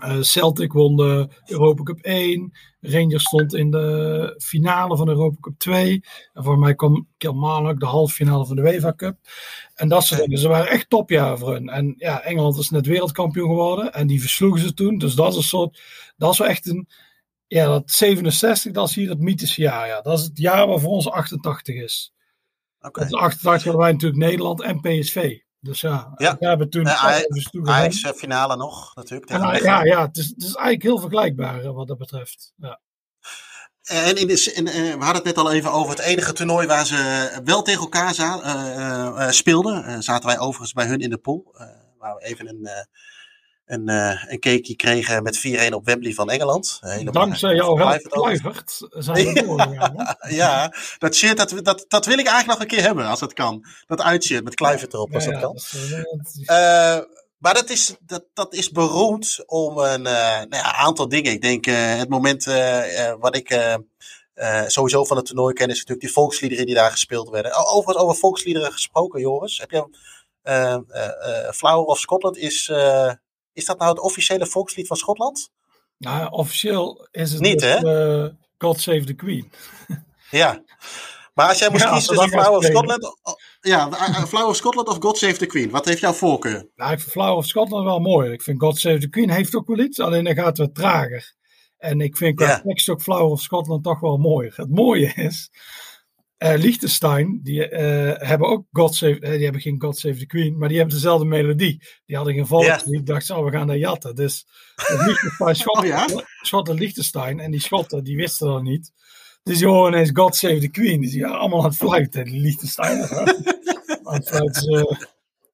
eh, Celtic won de Europa Cup 1. Rangers stond in de finale van de Europa Cup 2. En voor mij kwam Kilmarnock de halve finale van de UEFA Cup. En dat soort dingen. Ze waren echt topjaren voor hun. En ja, Engeland is net wereldkampioen geworden. En die versloegen ze toen. Dus dat is een soort. Dat is wel echt een. Ja, dat 67, dat is hier het mythische jaar. Ja. Dat is het jaar waar voor ons 88 is. Oké. Dat is 88 hadden wij natuurlijk Nederland en PSV. Dus ja, Ja. we hebben toen. Dus toegegeven. Ajax eh, finale nog, natuurlijk. En, ja, ja het, is, het is eigenlijk heel vergelijkbaar eh, wat dat betreft. Ja. En, in de, en, eh, we hadden het net al even over het enige toernooi waar ze wel tegen elkaar za- speelden. Zaten wij overigens bij hun in de pool. waar we even een, een, eh, een cakeje kregen met 4-1 op Wembley van Engeland. Dankzij jouw Kluivert zijn we. Ja, dat shirt, dat, dat, dat wil ik eigenlijk nog een keer hebben, als het kan. Dat uitshirt met Kluivert erop, als Ja, dat ja, kan. dat is, eh, Eh, maar dat is, dat, dat is beroemd om een eh, nou ja, aantal dingen. Ik denk eh, het moment eh, eh, wat ik eh, eh, sowieso van het toernooi ken, is natuurlijk die volksliederen die daar gespeeld werden. Overigens over volksliederen gesproken, Joris. Heb je eh, eh, eh, Flower of Scotland, is, eh, is dat nou het officiële volkslied van Schotland? nou, officieel is het Niet, dus, eh, God Save the Queen. Ja. Maar als jij moest Ja, kiezen tussen Flower of. Scotland... Ja, eh, eh, Flower of Scotland of God Save the Queen. Wat heeft jouw voorkeur? Nou, ik vind Flower of Scotland wel mooi. Ik vind God Save the Queen heeft ook wel iets, alleen dan gaat het wat trager. En ik vind qua Ja. tekst ook Flower of Scotland toch wel mooier. Het mooie is, eh Liechtenstein, die eh, hebben ook God Save, eh, die hebben geen God Save the Queen, maar die hebben dezelfde melodie. Die hadden geen volkslied. Ik dacht, zo, we gaan daar jatten. Dus het Liechtenstein, Schotland, Oh ja? Schotland, Liechtenstein en die Schotten, die wisten dat niet. Dus die horen ineens God Save the Queen. Dus die gaan allemaal aan het fluiten, die ze-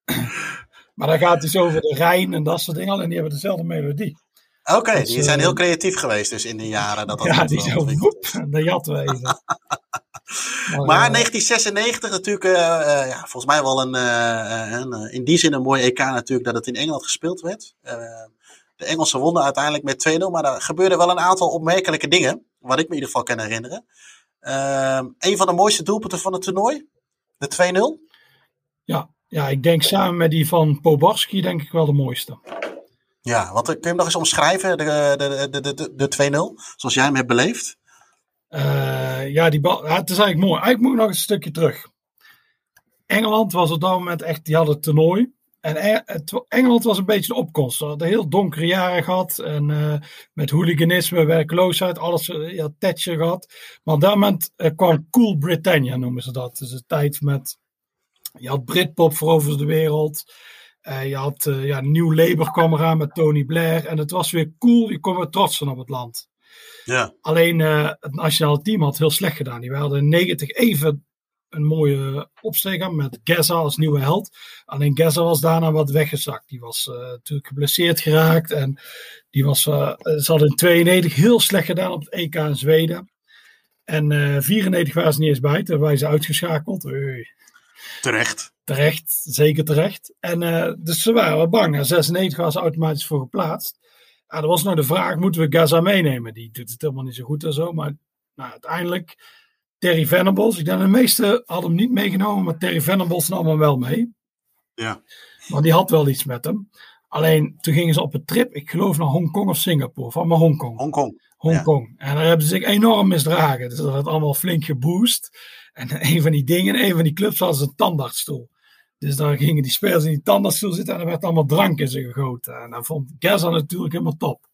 maar dan gaat het dus over de Rijn en dat soort dingen. En die hebben dezelfde melodie. Oké, Dat, die zijn heel creatief geweest dus in de jaren dat dat ja, die zo woep, de jatten we even. Maar, Maar eh, 1996 natuurlijk, eh, eh, ja, volgens mij wel een, eh, een, in die zin een mooi EK natuurlijk dat het in Engeland gespeeld werd. De Engelsen wonnen uiteindelijk met 2-0, maar er gebeurden wel een aantal opmerkelijke dingen, wat ik me in ieder geval kan herinneren. Eh, een van de mooiste doelpunten van het toernooi, de 2-0. ja, ja, ik denk samen met die van Poborski denk ik wel de mooiste. Ja, want kun je hem nog eens omschrijven, de, de, de, de, de, de 2-0, zoals jij hem hebt beleefd? Eh, ja, die bal, het is eigenlijk mooi. Eigenlijk moet ik nog een stukje terug. Engeland was op dat moment echt, die hadden het toernooi. En Engeland was een beetje de opkomst. Ze hadden heel donkere jaren gehad. En eh, met hooliganisme, werkloosheid, alles. eh, Ja, Thatcher gehad. Maar op dat moment kwam Cool Britannia, noemen ze dat. Dus een tijd met. Je had Britpop veroverde de wereld. Je had ja, Nieuw Labour kwam eraan met Tony Blair. En het was weer cool. Je kon weer trots zijn op het land. Ja, Alleen eh, het nationale team had heel slecht gedaan. Die hadden in 90 even een mooie opsteek aan met Geza als nieuwe held. Alleen Geza was daarna wat weggezakt. Die was eh, natuurlijk geblesseerd geraakt. En die was, eh, ze hadden in 92 heel slecht gedaan op het EK in Zweden. En eh 94 waren ze niet eens bij. Toen waren ze uitgeschakeld. Terecht. Terecht, zeker terecht. En dus ze waren bang. En 96 was ze automatisch voor geplaatst. Ja, er was nog de vraag, moeten we Gaza meenemen? Die doet het helemaal niet zo goed en zo. Maar nou, uiteindelijk, Terry Venables. Ik denk de meesten hadden hem niet meegenomen, maar Terry Venables nam hem wel mee. Ja. Want die had wel iets met hem. Alleen, toen gingen ze op een trip, ik geloof naar Hongkong of Singapore. Van maar Hongkong. Hongkong. Hongkong. En daar hebben ze zich enorm misdragen. Dus dat werd allemaal flink geboost. En een van die dingen, een van die clubs was een tandartsstoel. Dus daar gingen die spelers in die tandartsstoel zitten en er werd allemaal drank in ze gegoten. En dat vond Gaza natuurlijk helemaal top.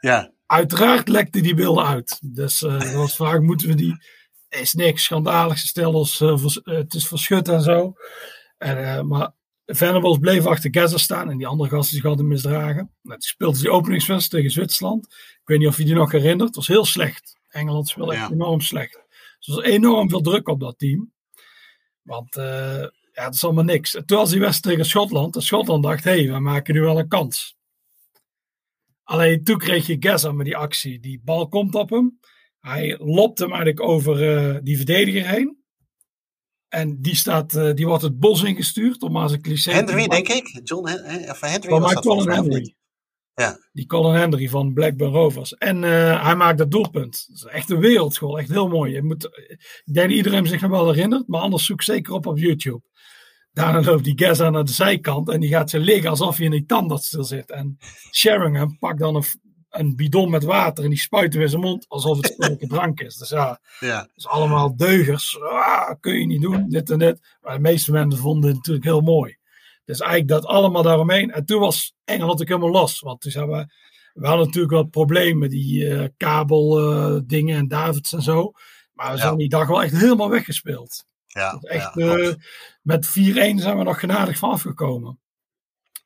Ja, Uiteraard lekte die beelden uit. Dus dat was vraag, moeten we die... Is niks schandaligs, ze ons, eh, vers- eh, het is verschut en zo. En, maar Venables bleef achter Gaza staan en die andere gasten zich hadden misdragen. Nou, die speelde die openingswedstrijd tegen Zwitserland. Ik weet niet of je die nog herinnert. Het was heel slecht. Engeland speelde echt enorm slecht. Dus er was enorm veel druk op dat team. Want ja, het is allemaal niks. En Toen was die wedstrijd tegen Schotland. En Schotland dacht, hé, hey, we maken nu wel een kans. Alleen toen kreeg je Gaza met die actie. Die bal komt op hem. Hij lopt hem eigenlijk over eh, die verdediger heen. En die, staat, eh, die wordt het bos ingestuurd. Om maar eens een cliché Henry denk ik. John Hen Hen- of Henry Van was dat Colin Henry. Ja. Die Colin Henry van Blackburn Rovers. En eh, hij maakt dat doelpunt. Dat is echt een wereldschool. Echt heel mooi. Je moet, ik denk dat iedereen zich nog wel herinnert. Maar anders zoek zeker op op YouTube. Daarna loopt die Gaza naar de zijkant. En die gaat ze liggen alsof hij in die tandartsstoel zit. En Sheringham pakt dan een, een bidon met water. En die spuit hem in zijn mond. Alsof het sterke drank is. Dus ja, Ja. het is allemaal deugers. Ah, kun je niet doen, dit en dit. Maar de meeste mensen vonden het natuurlijk heel mooi. Dus eigenlijk dat allemaal daaromheen. En toen was Engeland ook helemaal los. Want toen hebben we, we hadden natuurlijk wel problemen met die eh kabeldingen en Davids en zo. Maar we Ja. zijn die dag wel echt helemaal weggespeeld. Ja, Echt, ja, eh, met 4-1 zijn we nog genadig van afgekomen.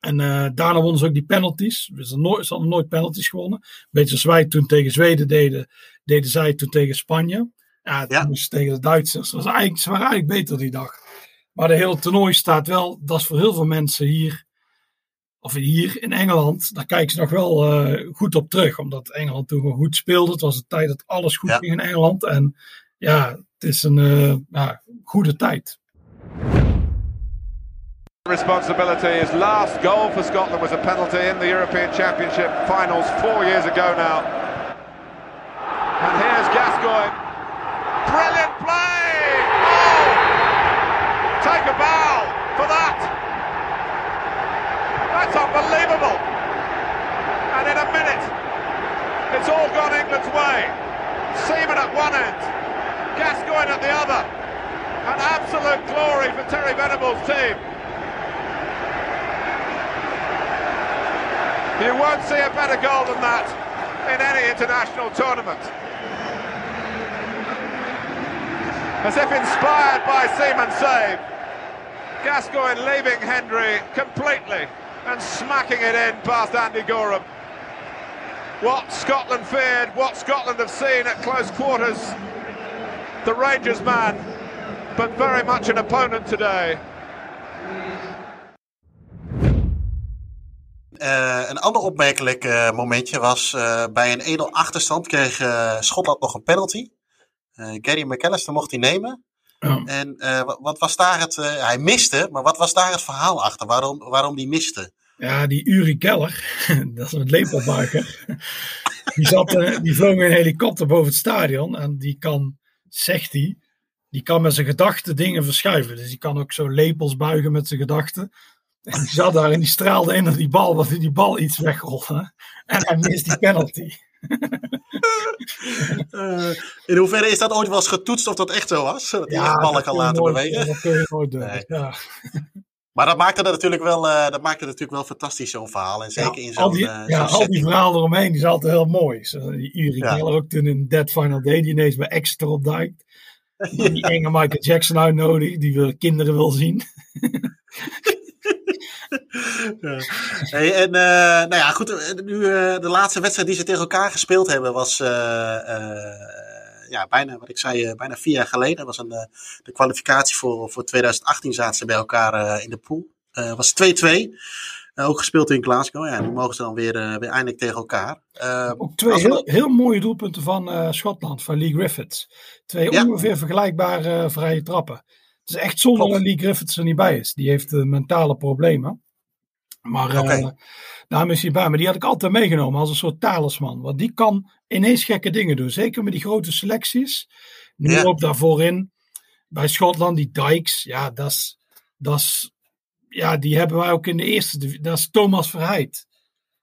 En eh, daarna wonnen ze ook die penalties. We zijn nooit, ze hadden nooit penalties gewonnen. Beetje zoals wij toen tegen Zweden deden, deden zij toen tegen Spanje. Ja, toen Ja. moesten ze tegen de Duitsers. Dat was eigenlijk, ze waren eigenlijk beter die dag. Maar de hele toernooi staat wel, dat is voor heel veel mensen hier, of hier in Engeland, daar kijken ze nog wel eh, goed op terug. Omdat Engeland toen gewoon goed speelde. Het was een tijd dat alles goed Ja. ging in Engeland. En ja, het is een eh, ja, goede tijd. responsibility. His last goal for Scotland was a penalty in the European Championship finals four years ago now. And here's Gascoigne. Brilliant play! Oh! Take a bow for that! That's unbelievable! And in a minute, it's all gone England's way. Seaman at one end, Gascoigne at the other. An absolute glory for Terry Venables' team. You won't see a better goal than that in any international tournament. As if inspired by Seaman save, Gascoigne leaving Hendry completely and smacking it in past Andy Gorham. What Scotland feared, what Scotland have seen at close quarters. The Rangers man, but very much an opponent today. Eh, een ander opmerkelijk eh, momentje was eh, bij een 1-0 achterstand kreeg eh, Schotland nog een penalty. Eh, Gary McAllister mocht die nemen. En eh, wat, was daar het... eh, hij miste, maar wat was daar het verhaal achter? Waarom, waarom die miste? Ja, die Uri Keller, dat is een lepelmaker. die, zat, die vloog in een helikopter boven het stadion. En die kan, zegt hij, die kan met zijn gedachten dingen verschuiven. Dus die kan ook zo lepels buigen met zijn gedachten. En die zat daar en die straalde in naar die bal, wat die bal iets wegrolde. En hij mist die penalty. Eh, in hoeverre is dat ooit wel eens getoetst of dat echt zo was? Dat hij echt ballen kan laten nooit- bewegen. Dat kun je nooit doen. Nee. Ja. Maar dat maakte het natuurlijk wel, eh, dat maakte het natuurlijk wel fantastisch, zo'n verhaal. En zeker in Ja, al zo'n die, eh, ja, al die verhalen eromheen, die zijn altijd heel mooi. Zo, Uri Ja. Ook toen in Dead Final Day, die ineens bij Exeter opduikt. Die, die enge Michael Jackson uitnodigt, die wil, kinderen wil zien. Ja. Hey, en eh, nou ja, goed. Nu, de laatste wedstrijd die ze tegen elkaar gespeeld hebben was ja, bijna, wat ik zei, eh, bijna vier jaar geleden. Dat was een, eh, de kwalificatie voor, voor 2018 zaten ze bij elkaar eh, in de pool. Was 2-2. Eh, ook gespeeld in Glasgow. Ja, nu mogen ze dan weer, weer eindelijk tegen elkaar. Ook twee we heel, heel mooie doelpunten van Schotland, van Lee Griffiths. Twee Ja. ongeveer vergelijkbare vrije trappen. Het is echt zonde dat Lee Griffiths er niet bij is. Die heeft mentale problemen. Maar. Daarom is hij bij. Maar die had ik altijd meegenomen als een soort talisman. Want die kan ineens gekke dingen doen. Zeker met die grote selecties. Nu Ja. loopt daarvoor in. Bij Schotland, die Dykes. Ja, dat is, dat is, ja, die hebben wij ook in de eerste. Dat is Thomas Verheid.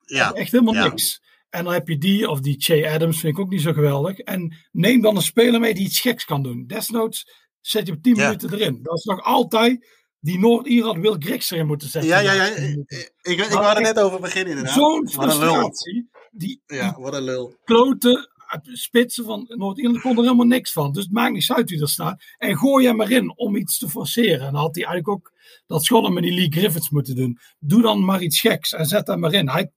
ja, Echt helemaal Ja. niks. En dan heb je die, of die Che Adams, vind ik ook niet zo geweldig. En neem dan een speler mee die iets geks kan doen. Desnoods zet je op 10 Ja. minuten erin. Dat is nog altijd die Noord-Ierland Wil Griggs erin moeten zetten. ja, ja, ja. Ik, ik, ik wou er net over beginnen inderdaad. Zo'n frustratie. Die, Ja, wat een lul. klote spitsen van Noord-Ierland kon er helemaal niks van. Dus het maakt niet uit wie er staat. En gooi hem erin om iets te forceren. En dan had hij eigenlijk ook dat Schotten met die Lee Griffiths moeten doen. Doe dan maar iets geks en zet hem erin. Hij,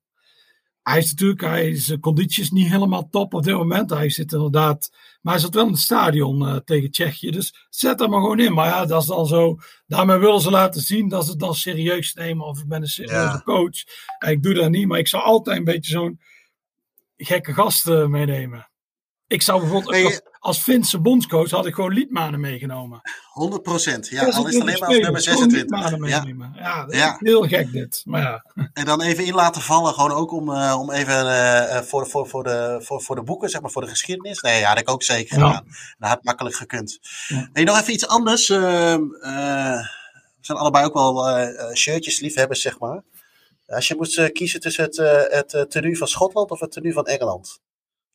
hij is natuurlijk, hij, zijn conditie is niet helemaal top op dit moment. Hij zit inderdaad, maar hij zat wel in het stadion eh, tegen Tsjechië. Dus zet hem maar gewoon in. Maar ja, dat is dan zo. Daarmee willen ze laten zien dat ze het dan serieus nemen. Of ik ben een serieuze Ja. coach. En ik doe dat niet, maar ik zou altijd een beetje zo'n gekke gasten meenemen. Ik zou bijvoorbeeld Nee, als, als Finse bondscoach had ik gewoon Liedmanen meegenomen. 100 procent. Ja, al is het alleen maar als nummer gewoon 26. Liedmanen Ja. Ja, dat Ja. is heel gek dit. Maar ja, En dan even in laten vallen, gewoon ook om, eh, om even eh, eh, voor, voor, voor, de, voor, voor de boeken, zeg maar, voor de geschiedenis. Nee, ja, had ik ook zeker Ja. gedaan. Dat had makkelijk gekund. Ja. Nee, nog even iets anders. Ehm, eh, we zijn allebei ook wel shirtjes liefhebbers, zeg maar. Als je moest kiezen tussen het, het tenue van Schotland of het tenue van Engeland.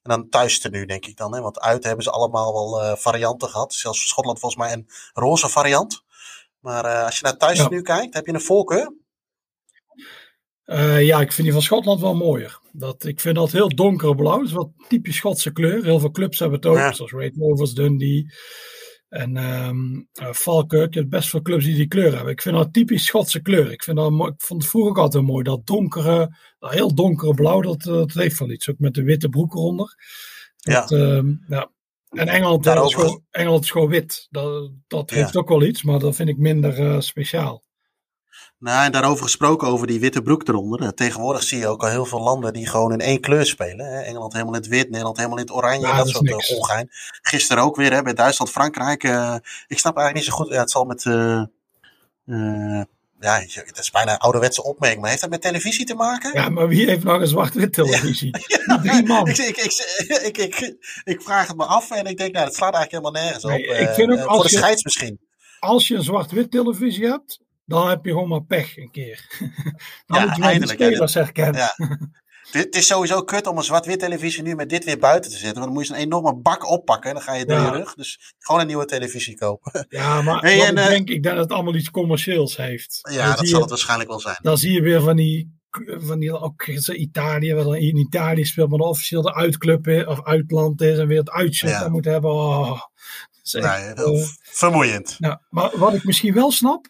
En dan thuis tenue, denk ik dan. Hè? Want uit hebben ze allemaal wel eh, varianten gehad. Zelfs Schotland volgens mij een roze variant. Maar eh, als je naar thuis Ja. tenue kijkt, heb je een voorkeur? Eh, ja, ik vind die van Schotland wel mooier. Dat, ik vind dat heel donkerblauw. Dat is wat typisch Schotse kleur. Heel veel clubs hebben het ook. Ja. Zoals Red Rovers, Dundee en ehm eh, Falkirk. Je hebt best veel clubs die die kleur hebben. Ik vind dat typisch Schotse kleur. Ik, vind dat, mooi- ik vond het vroeger ook altijd mooi. Dat donkere, dat heel donkere blauw, dat, eh, dat heeft wel iets. Ook met de witte broek eronder. Ja. Dat, ehm, ja. En Engeland, eh, is gewoon, Engeland is gewoon wit. Dat, dat Ja. heeft ook wel iets, maar dat vind ik minder eh, speciaal. Nou, en daarover gesproken, over die witte broek eronder. Eh, Tegenwoordig zie je ook al heel veel landen die gewoon in één kleur spelen. Hè? Engeland helemaal in het wit, Nederland helemaal in het oranje. Ja, en dat soort niks. ongein. Gisteren ook weer hè, bij Duitsland, Frankrijk. eh, ik snap eigenlijk niet zo goed. Ja, het zal met. ja, je- het is bijna een ouderwetse opmerking. Maar heeft dat met televisie te maken? Ja, maar wie heeft nog een zwart-wit televisie? Drie man. Ik, ik, ik, ik, vraag het me af en ik denk, nou, dat slaat eigenlijk helemaal nergens Nee, op. ik vind ook als voor de je- scheids misschien. Als je een zwart-wit televisie hebt, dan heb je gewoon maar pech een keer. dan Ja, moet je de eindelijk, spelers herkennen. Ja. Dit is sowieso kut om een zwart-wit televisie nu met dit weer buiten te zetten. Want dan moet je zo'n enorme bak oppakken en dan ga je door Ja. je rug. Dus gewoon een nieuwe televisie kopen. Ja, maar Hey, wat en, ik eh, denk, ik denk dat het allemaal iets commercieels heeft. ja, Dan dat zal je- het waarschijnlijk wel zijn. Dan zie je weer van die, van die ook Italië, waar dan in Italië speelt, maar dan officieel de uitclub of uitland is en weer het uitshirt Ja. dan moet hebben. Oh, dat is echt, Nee, heel eh, vermoeiend. nou, maar wat ik misschien wel snap,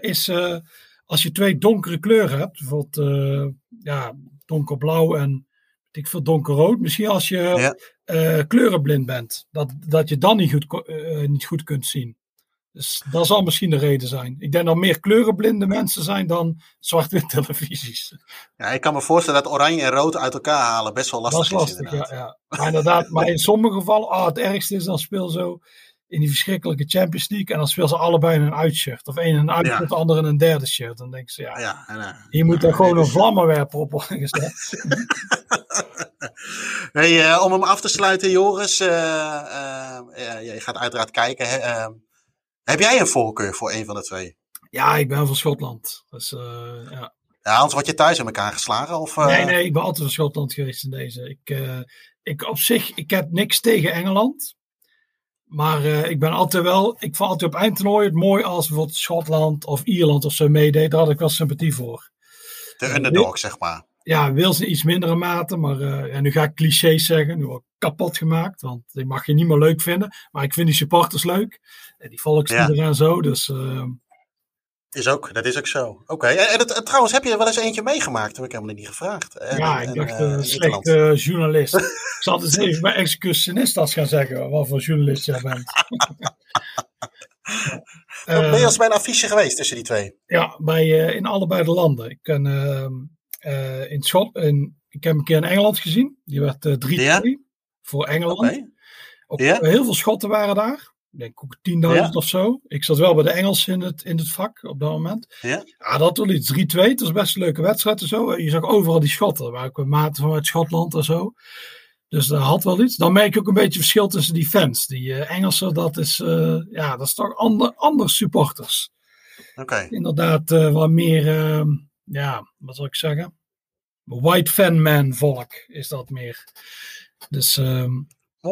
is eh, als je twee donkere kleuren hebt, bijvoorbeeld eh, ja, donkerblauw en ik veel donkerrood. Misschien als je Ja. eh, kleurenblind bent, dat, dat je dan niet goed, eh, niet goed kunt zien. Dus dat zal misschien de reden zijn. Ik denk dat er meer kleurenblinde mensen zijn dan zwart-wit televisies. Ja, ik kan me voorstellen dat oranje en rood uit elkaar halen best wel lastig, dat is lastig, inderdaad. ja, ja. Maar inderdaad, maar in sommige gevallen, ah, het ergste is dan speel zo in die verschrikkelijke Champions League en dan speel ze allebei in een uitshirt. Of één in een uitshirt, Ja. de ander in een derde shirt. Dan denk ze, ja, Ja, eh, hier moet er ja, gewoon een vlammenwerper op worden gezet. Hey, eh, om hem af te sluiten, Joris. eh, eh, je gaat uiteraard kijken. hè, eh, heb jij een voorkeur voor een van de twee? Ja, ik ben van Schotland. Dus, ja. Ja, anders word je thuis in elkaar geslagen. Of, Nee, nee, ik ben altijd van Schotland geweest in deze. Ik, ik op zich, ik heb niks tegen Engeland. Maar eh, ik ben altijd wel, ik vond altijd op eindtoernooi het mooi als bijvoorbeeld Schotland of Ierland of zo meedeed. Daar had ik wel sympathie voor. De underdog, zeg maar. Ja, Wales in iets mindere mate. Maar eh, ja, nu ga ik clichés zeggen. Nu word ik kapot gemaakt. Want die mag je niet meer leuk vinden. Maar ik vind die supporters leuk. En die volksliederen en zo. Dus eh, Is ook, dat is ook zo. Oké, en, en het- en trouwens, heb je er wel eens eentje meegemaakt? Dat heb ik helemaal niet gevraagd. En- ja, en, ik dacht eh, eh in slechte journalist. ik zal het eens even bij executionistas gaan zeggen. Wat voor journalist jij bent. ben je Eh, als bij een affiche geweest tussen die twee? Ja, bij, eh, in allebei de landen. Ik, ken, ehm, eh, in Schot, in, ik heb een keer in Engeland gezien. Die werd eh 3-2 Ja? voor Engeland. Ook, Ja? Heel veel Schotten waren daar. Ik denk ook 10.000 Ja? of zo. Ik zat wel bij de Engelsen in het, in het vak op dat moment. Ja? Ja, dat was iets. 3-2. Het was best een leuke wedstrijd en zo. Je zag overal die Schotten. Er waren ook maten vanuit Schotland en zo. Dus dat had wel iets. Dan merk je ook een beetje verschil tussen die fans. Die eh, Engelsen, dat is, eh, ja, dat is toch ander, andere supporters. Oké. Inderdaad, eh, wat meer, eh, ja, wat zal ik zeggen? White fan man volk is dat meer. Dus, ehm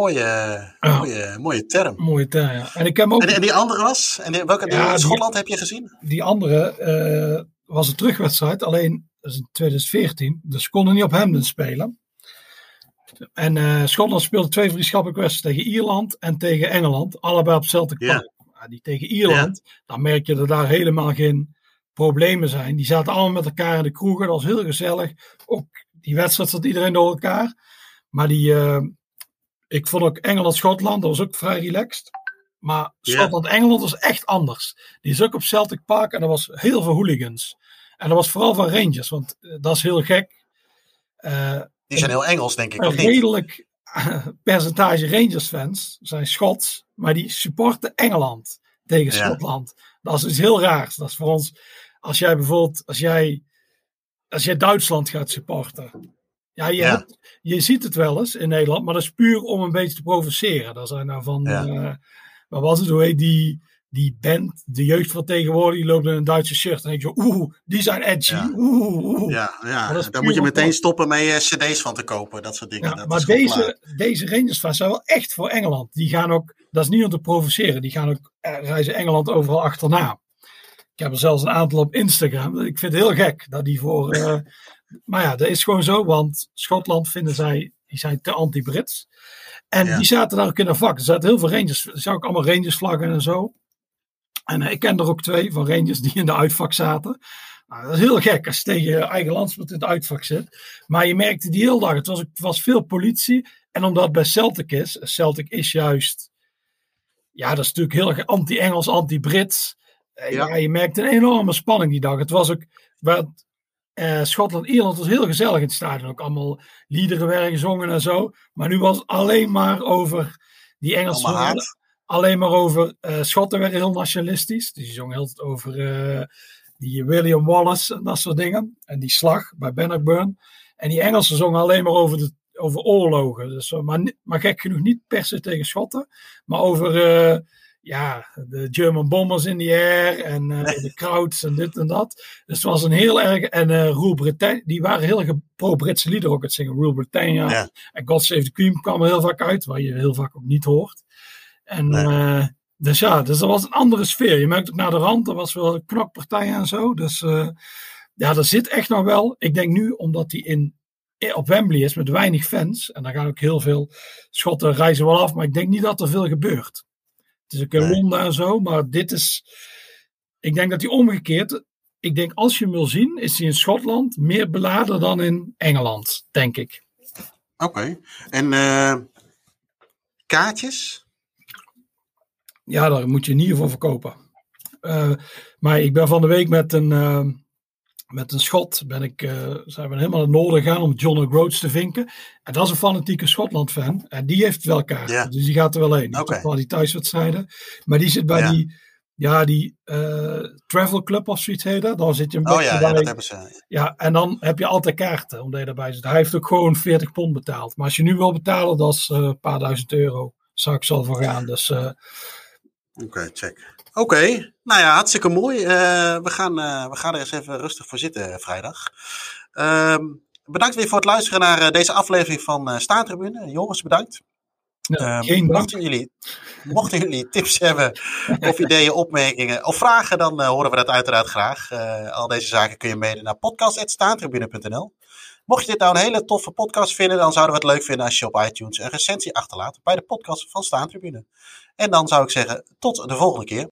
Mooie, mooie, mooie term. mooie term. Ja. En ik heb ook En, en die andere was? En welke Ja, in die- Schotland heb je gezien? die andere eh, was een terugwedstrijd, alleen dat is in 2014. Dus ze konden niet op Hemden spelen. En eh, Schotland speelde twee vriendschappelijke wedstrijden tegen Ierland en tegen Engeland. Allebei op Celtic. Park. Die tegen Ierland, dan merk je dat daar helemaal geen problemen zijn. Die zaten allemaal met elkaar in de kroegen. Dat was heel gezellig. Ook die wedstrijd zat iedereen door elkaar. Maar die, eh, ik vond ook Engeland-Schotland, dat was ook vrij relaxed. Maar. Schotland-Engeland was echt anders. Die is ook op Celtic Park en er was heel veel hooligans. En dat was vooral van Rangers, want eh, dat is heel gek. Eh, Die zijn heel Engels, denk ik, een redelijk eh, percentage Rangers-fans zijn Schots, maar die supporten Engeland tegen Ja. Schotland. Dat is iets heel raars. Dat is voor ons, als jij bijvoorbeeld, als jij, als jij Duitsland gaat supporten. Ja, je, Ja. hebt- je ziet het wel eens in Nederland, maar dat is puur om een beetje te provoceren. Daar zijn nou van, Ja. eh, wat was het, hoe heet die, die band, de jeugd van tegenwoordig, die loopt in een Duitse shirt. En denk je, oeh, die zijn edgy. Ja. Oeh, oeh. Ja, Maar ja. daar moet je meteen op- stoppen met je cd's van te kopen. Dat soort dingen. Ja, dat maar deze, deze Rangers fans zijn wel echt voor Engeland. Die gaan ook, dat is niet om te provoceren, die gaan ook eh, reizen Engeland overal achterna. Ik heb er zelfs een aantal op Instagram. Ik vind het heel gek dat die voor. eh, maar ja, dat is gewoon zo, want Schotland vinden zij, die zijn te anti-Brits. En Ja. die zaten daar ook in een vak. Er zaten heel veel Rangers, er zaten ook allemaal Rangers vlaggen en zo. En eh, ik ken er ook twee van Rangers die in de uitvak zaten. Nou, dat is heel gek als je tegen je eigen landsman in het uitvak zit. Maar je merkte die hele dag, het was, was veel politie. En omdat het bij Celtic is, Celtic is juist, ja, dat is natuurlijk heel erg anti-Engels, anti-Brits. Eh, Ja. Ja. je merkte een enorme spanning die dag. Het was ook, waar, eh, Schotland-Ierland was heel gezellig in het stadion. Ook allemaal liederen werden gezongen en zo. Maar nu was het alleen maar over die Engelsen. Allemaal haat. Alleen maar over, eh Schotten werden heel nationalistisch. Dus die zongen heel tijd over eh, die William Wallace en dat soort dingen. En die slag bij Bannockburn. En die Engelsen zongen alleen maar over, de, over oorlogen. Dus, maar, maar gek genoeg niet per se tegen Schotten. Maar over, ja, de German Bombers in the air en eh, de Krauts en dit en dat. Dus het was een heel erg. En Rule Britannia, die waren heel pro-Britse liederen ook het zingen. Rule Britannia Ja. en God Save the Queen kwam er heel vaak uit, waar je heel vaak ook niet hoort. En Nee. eh, dus ja, dus er was een andere sfeer. Je merkt ook naar de rand, er was wel een knokpartij en zo. Dus ja, er zit echt nog wel. Ik denk nu, omdat hij in, op Wembley is met weinig fans. En daar gaan ook heel veel Schotten reizen wel af. Maar ik denk niet dat er veel gebeurt. Het is ook in Nee. Londen en zo. Maar dit is. Ik denk dat hij omgekeerd. Ik denk als je hem wil zien, is hij in Schotland meer beladen dan in Engeland, denk ik. Oké. En eh, kaartjes? Ja, daar moet je in ieder geval verkopen. Eh, maar ik ben van de week met een, eh, met een Schot, ben ik, eh, zijn we helemaal naar het noorden gegaan om John O'Groats te vinken. En dat is een fanatieke Schotland-fan. En die heeft wel kaarten, dus die gaat er wel heen. Ook wel die thuiswedstrijden. Maar die zit bij die, ja, die eh, Travel Club of zoiets heet dat. Dan zit je een Oh beetje ja, ja bij. dat hebben ze. Ja, en dan heb je altijd kaarten, omdat je daarbij zit. Hij heeft ook gewoon 40 pond betaald. Maar als je nu wil betalen, dat is eh, een paar duizend euro. Zou ik zo voor gaan. Dus Oké, check. Oké, nou ja, hartstikke mooi. Eh, we, gaan, eh, we gaan er eens even rustig voor zitten eh, vrijdag. Ehm, bedankt weer voor het luisteren naar deze aflevering van Staantribune. Joris, bedankt. ja, Ehm, geen mochten, jullie, mochten jullie tips hebben of ideeën, opmerkingen of vragen, dan horen we dat uiteraard graag. Al deze zaken kun je mailen naar podcast.staantribune.nl. Mocht je dit nou een hele toffe podcast vinden, dan zouden we het leuk vinden als je op iTunes een recensie achterlaat bij de podcast van Staantribune. En dan zou ik zeggen, tot de volgende keer.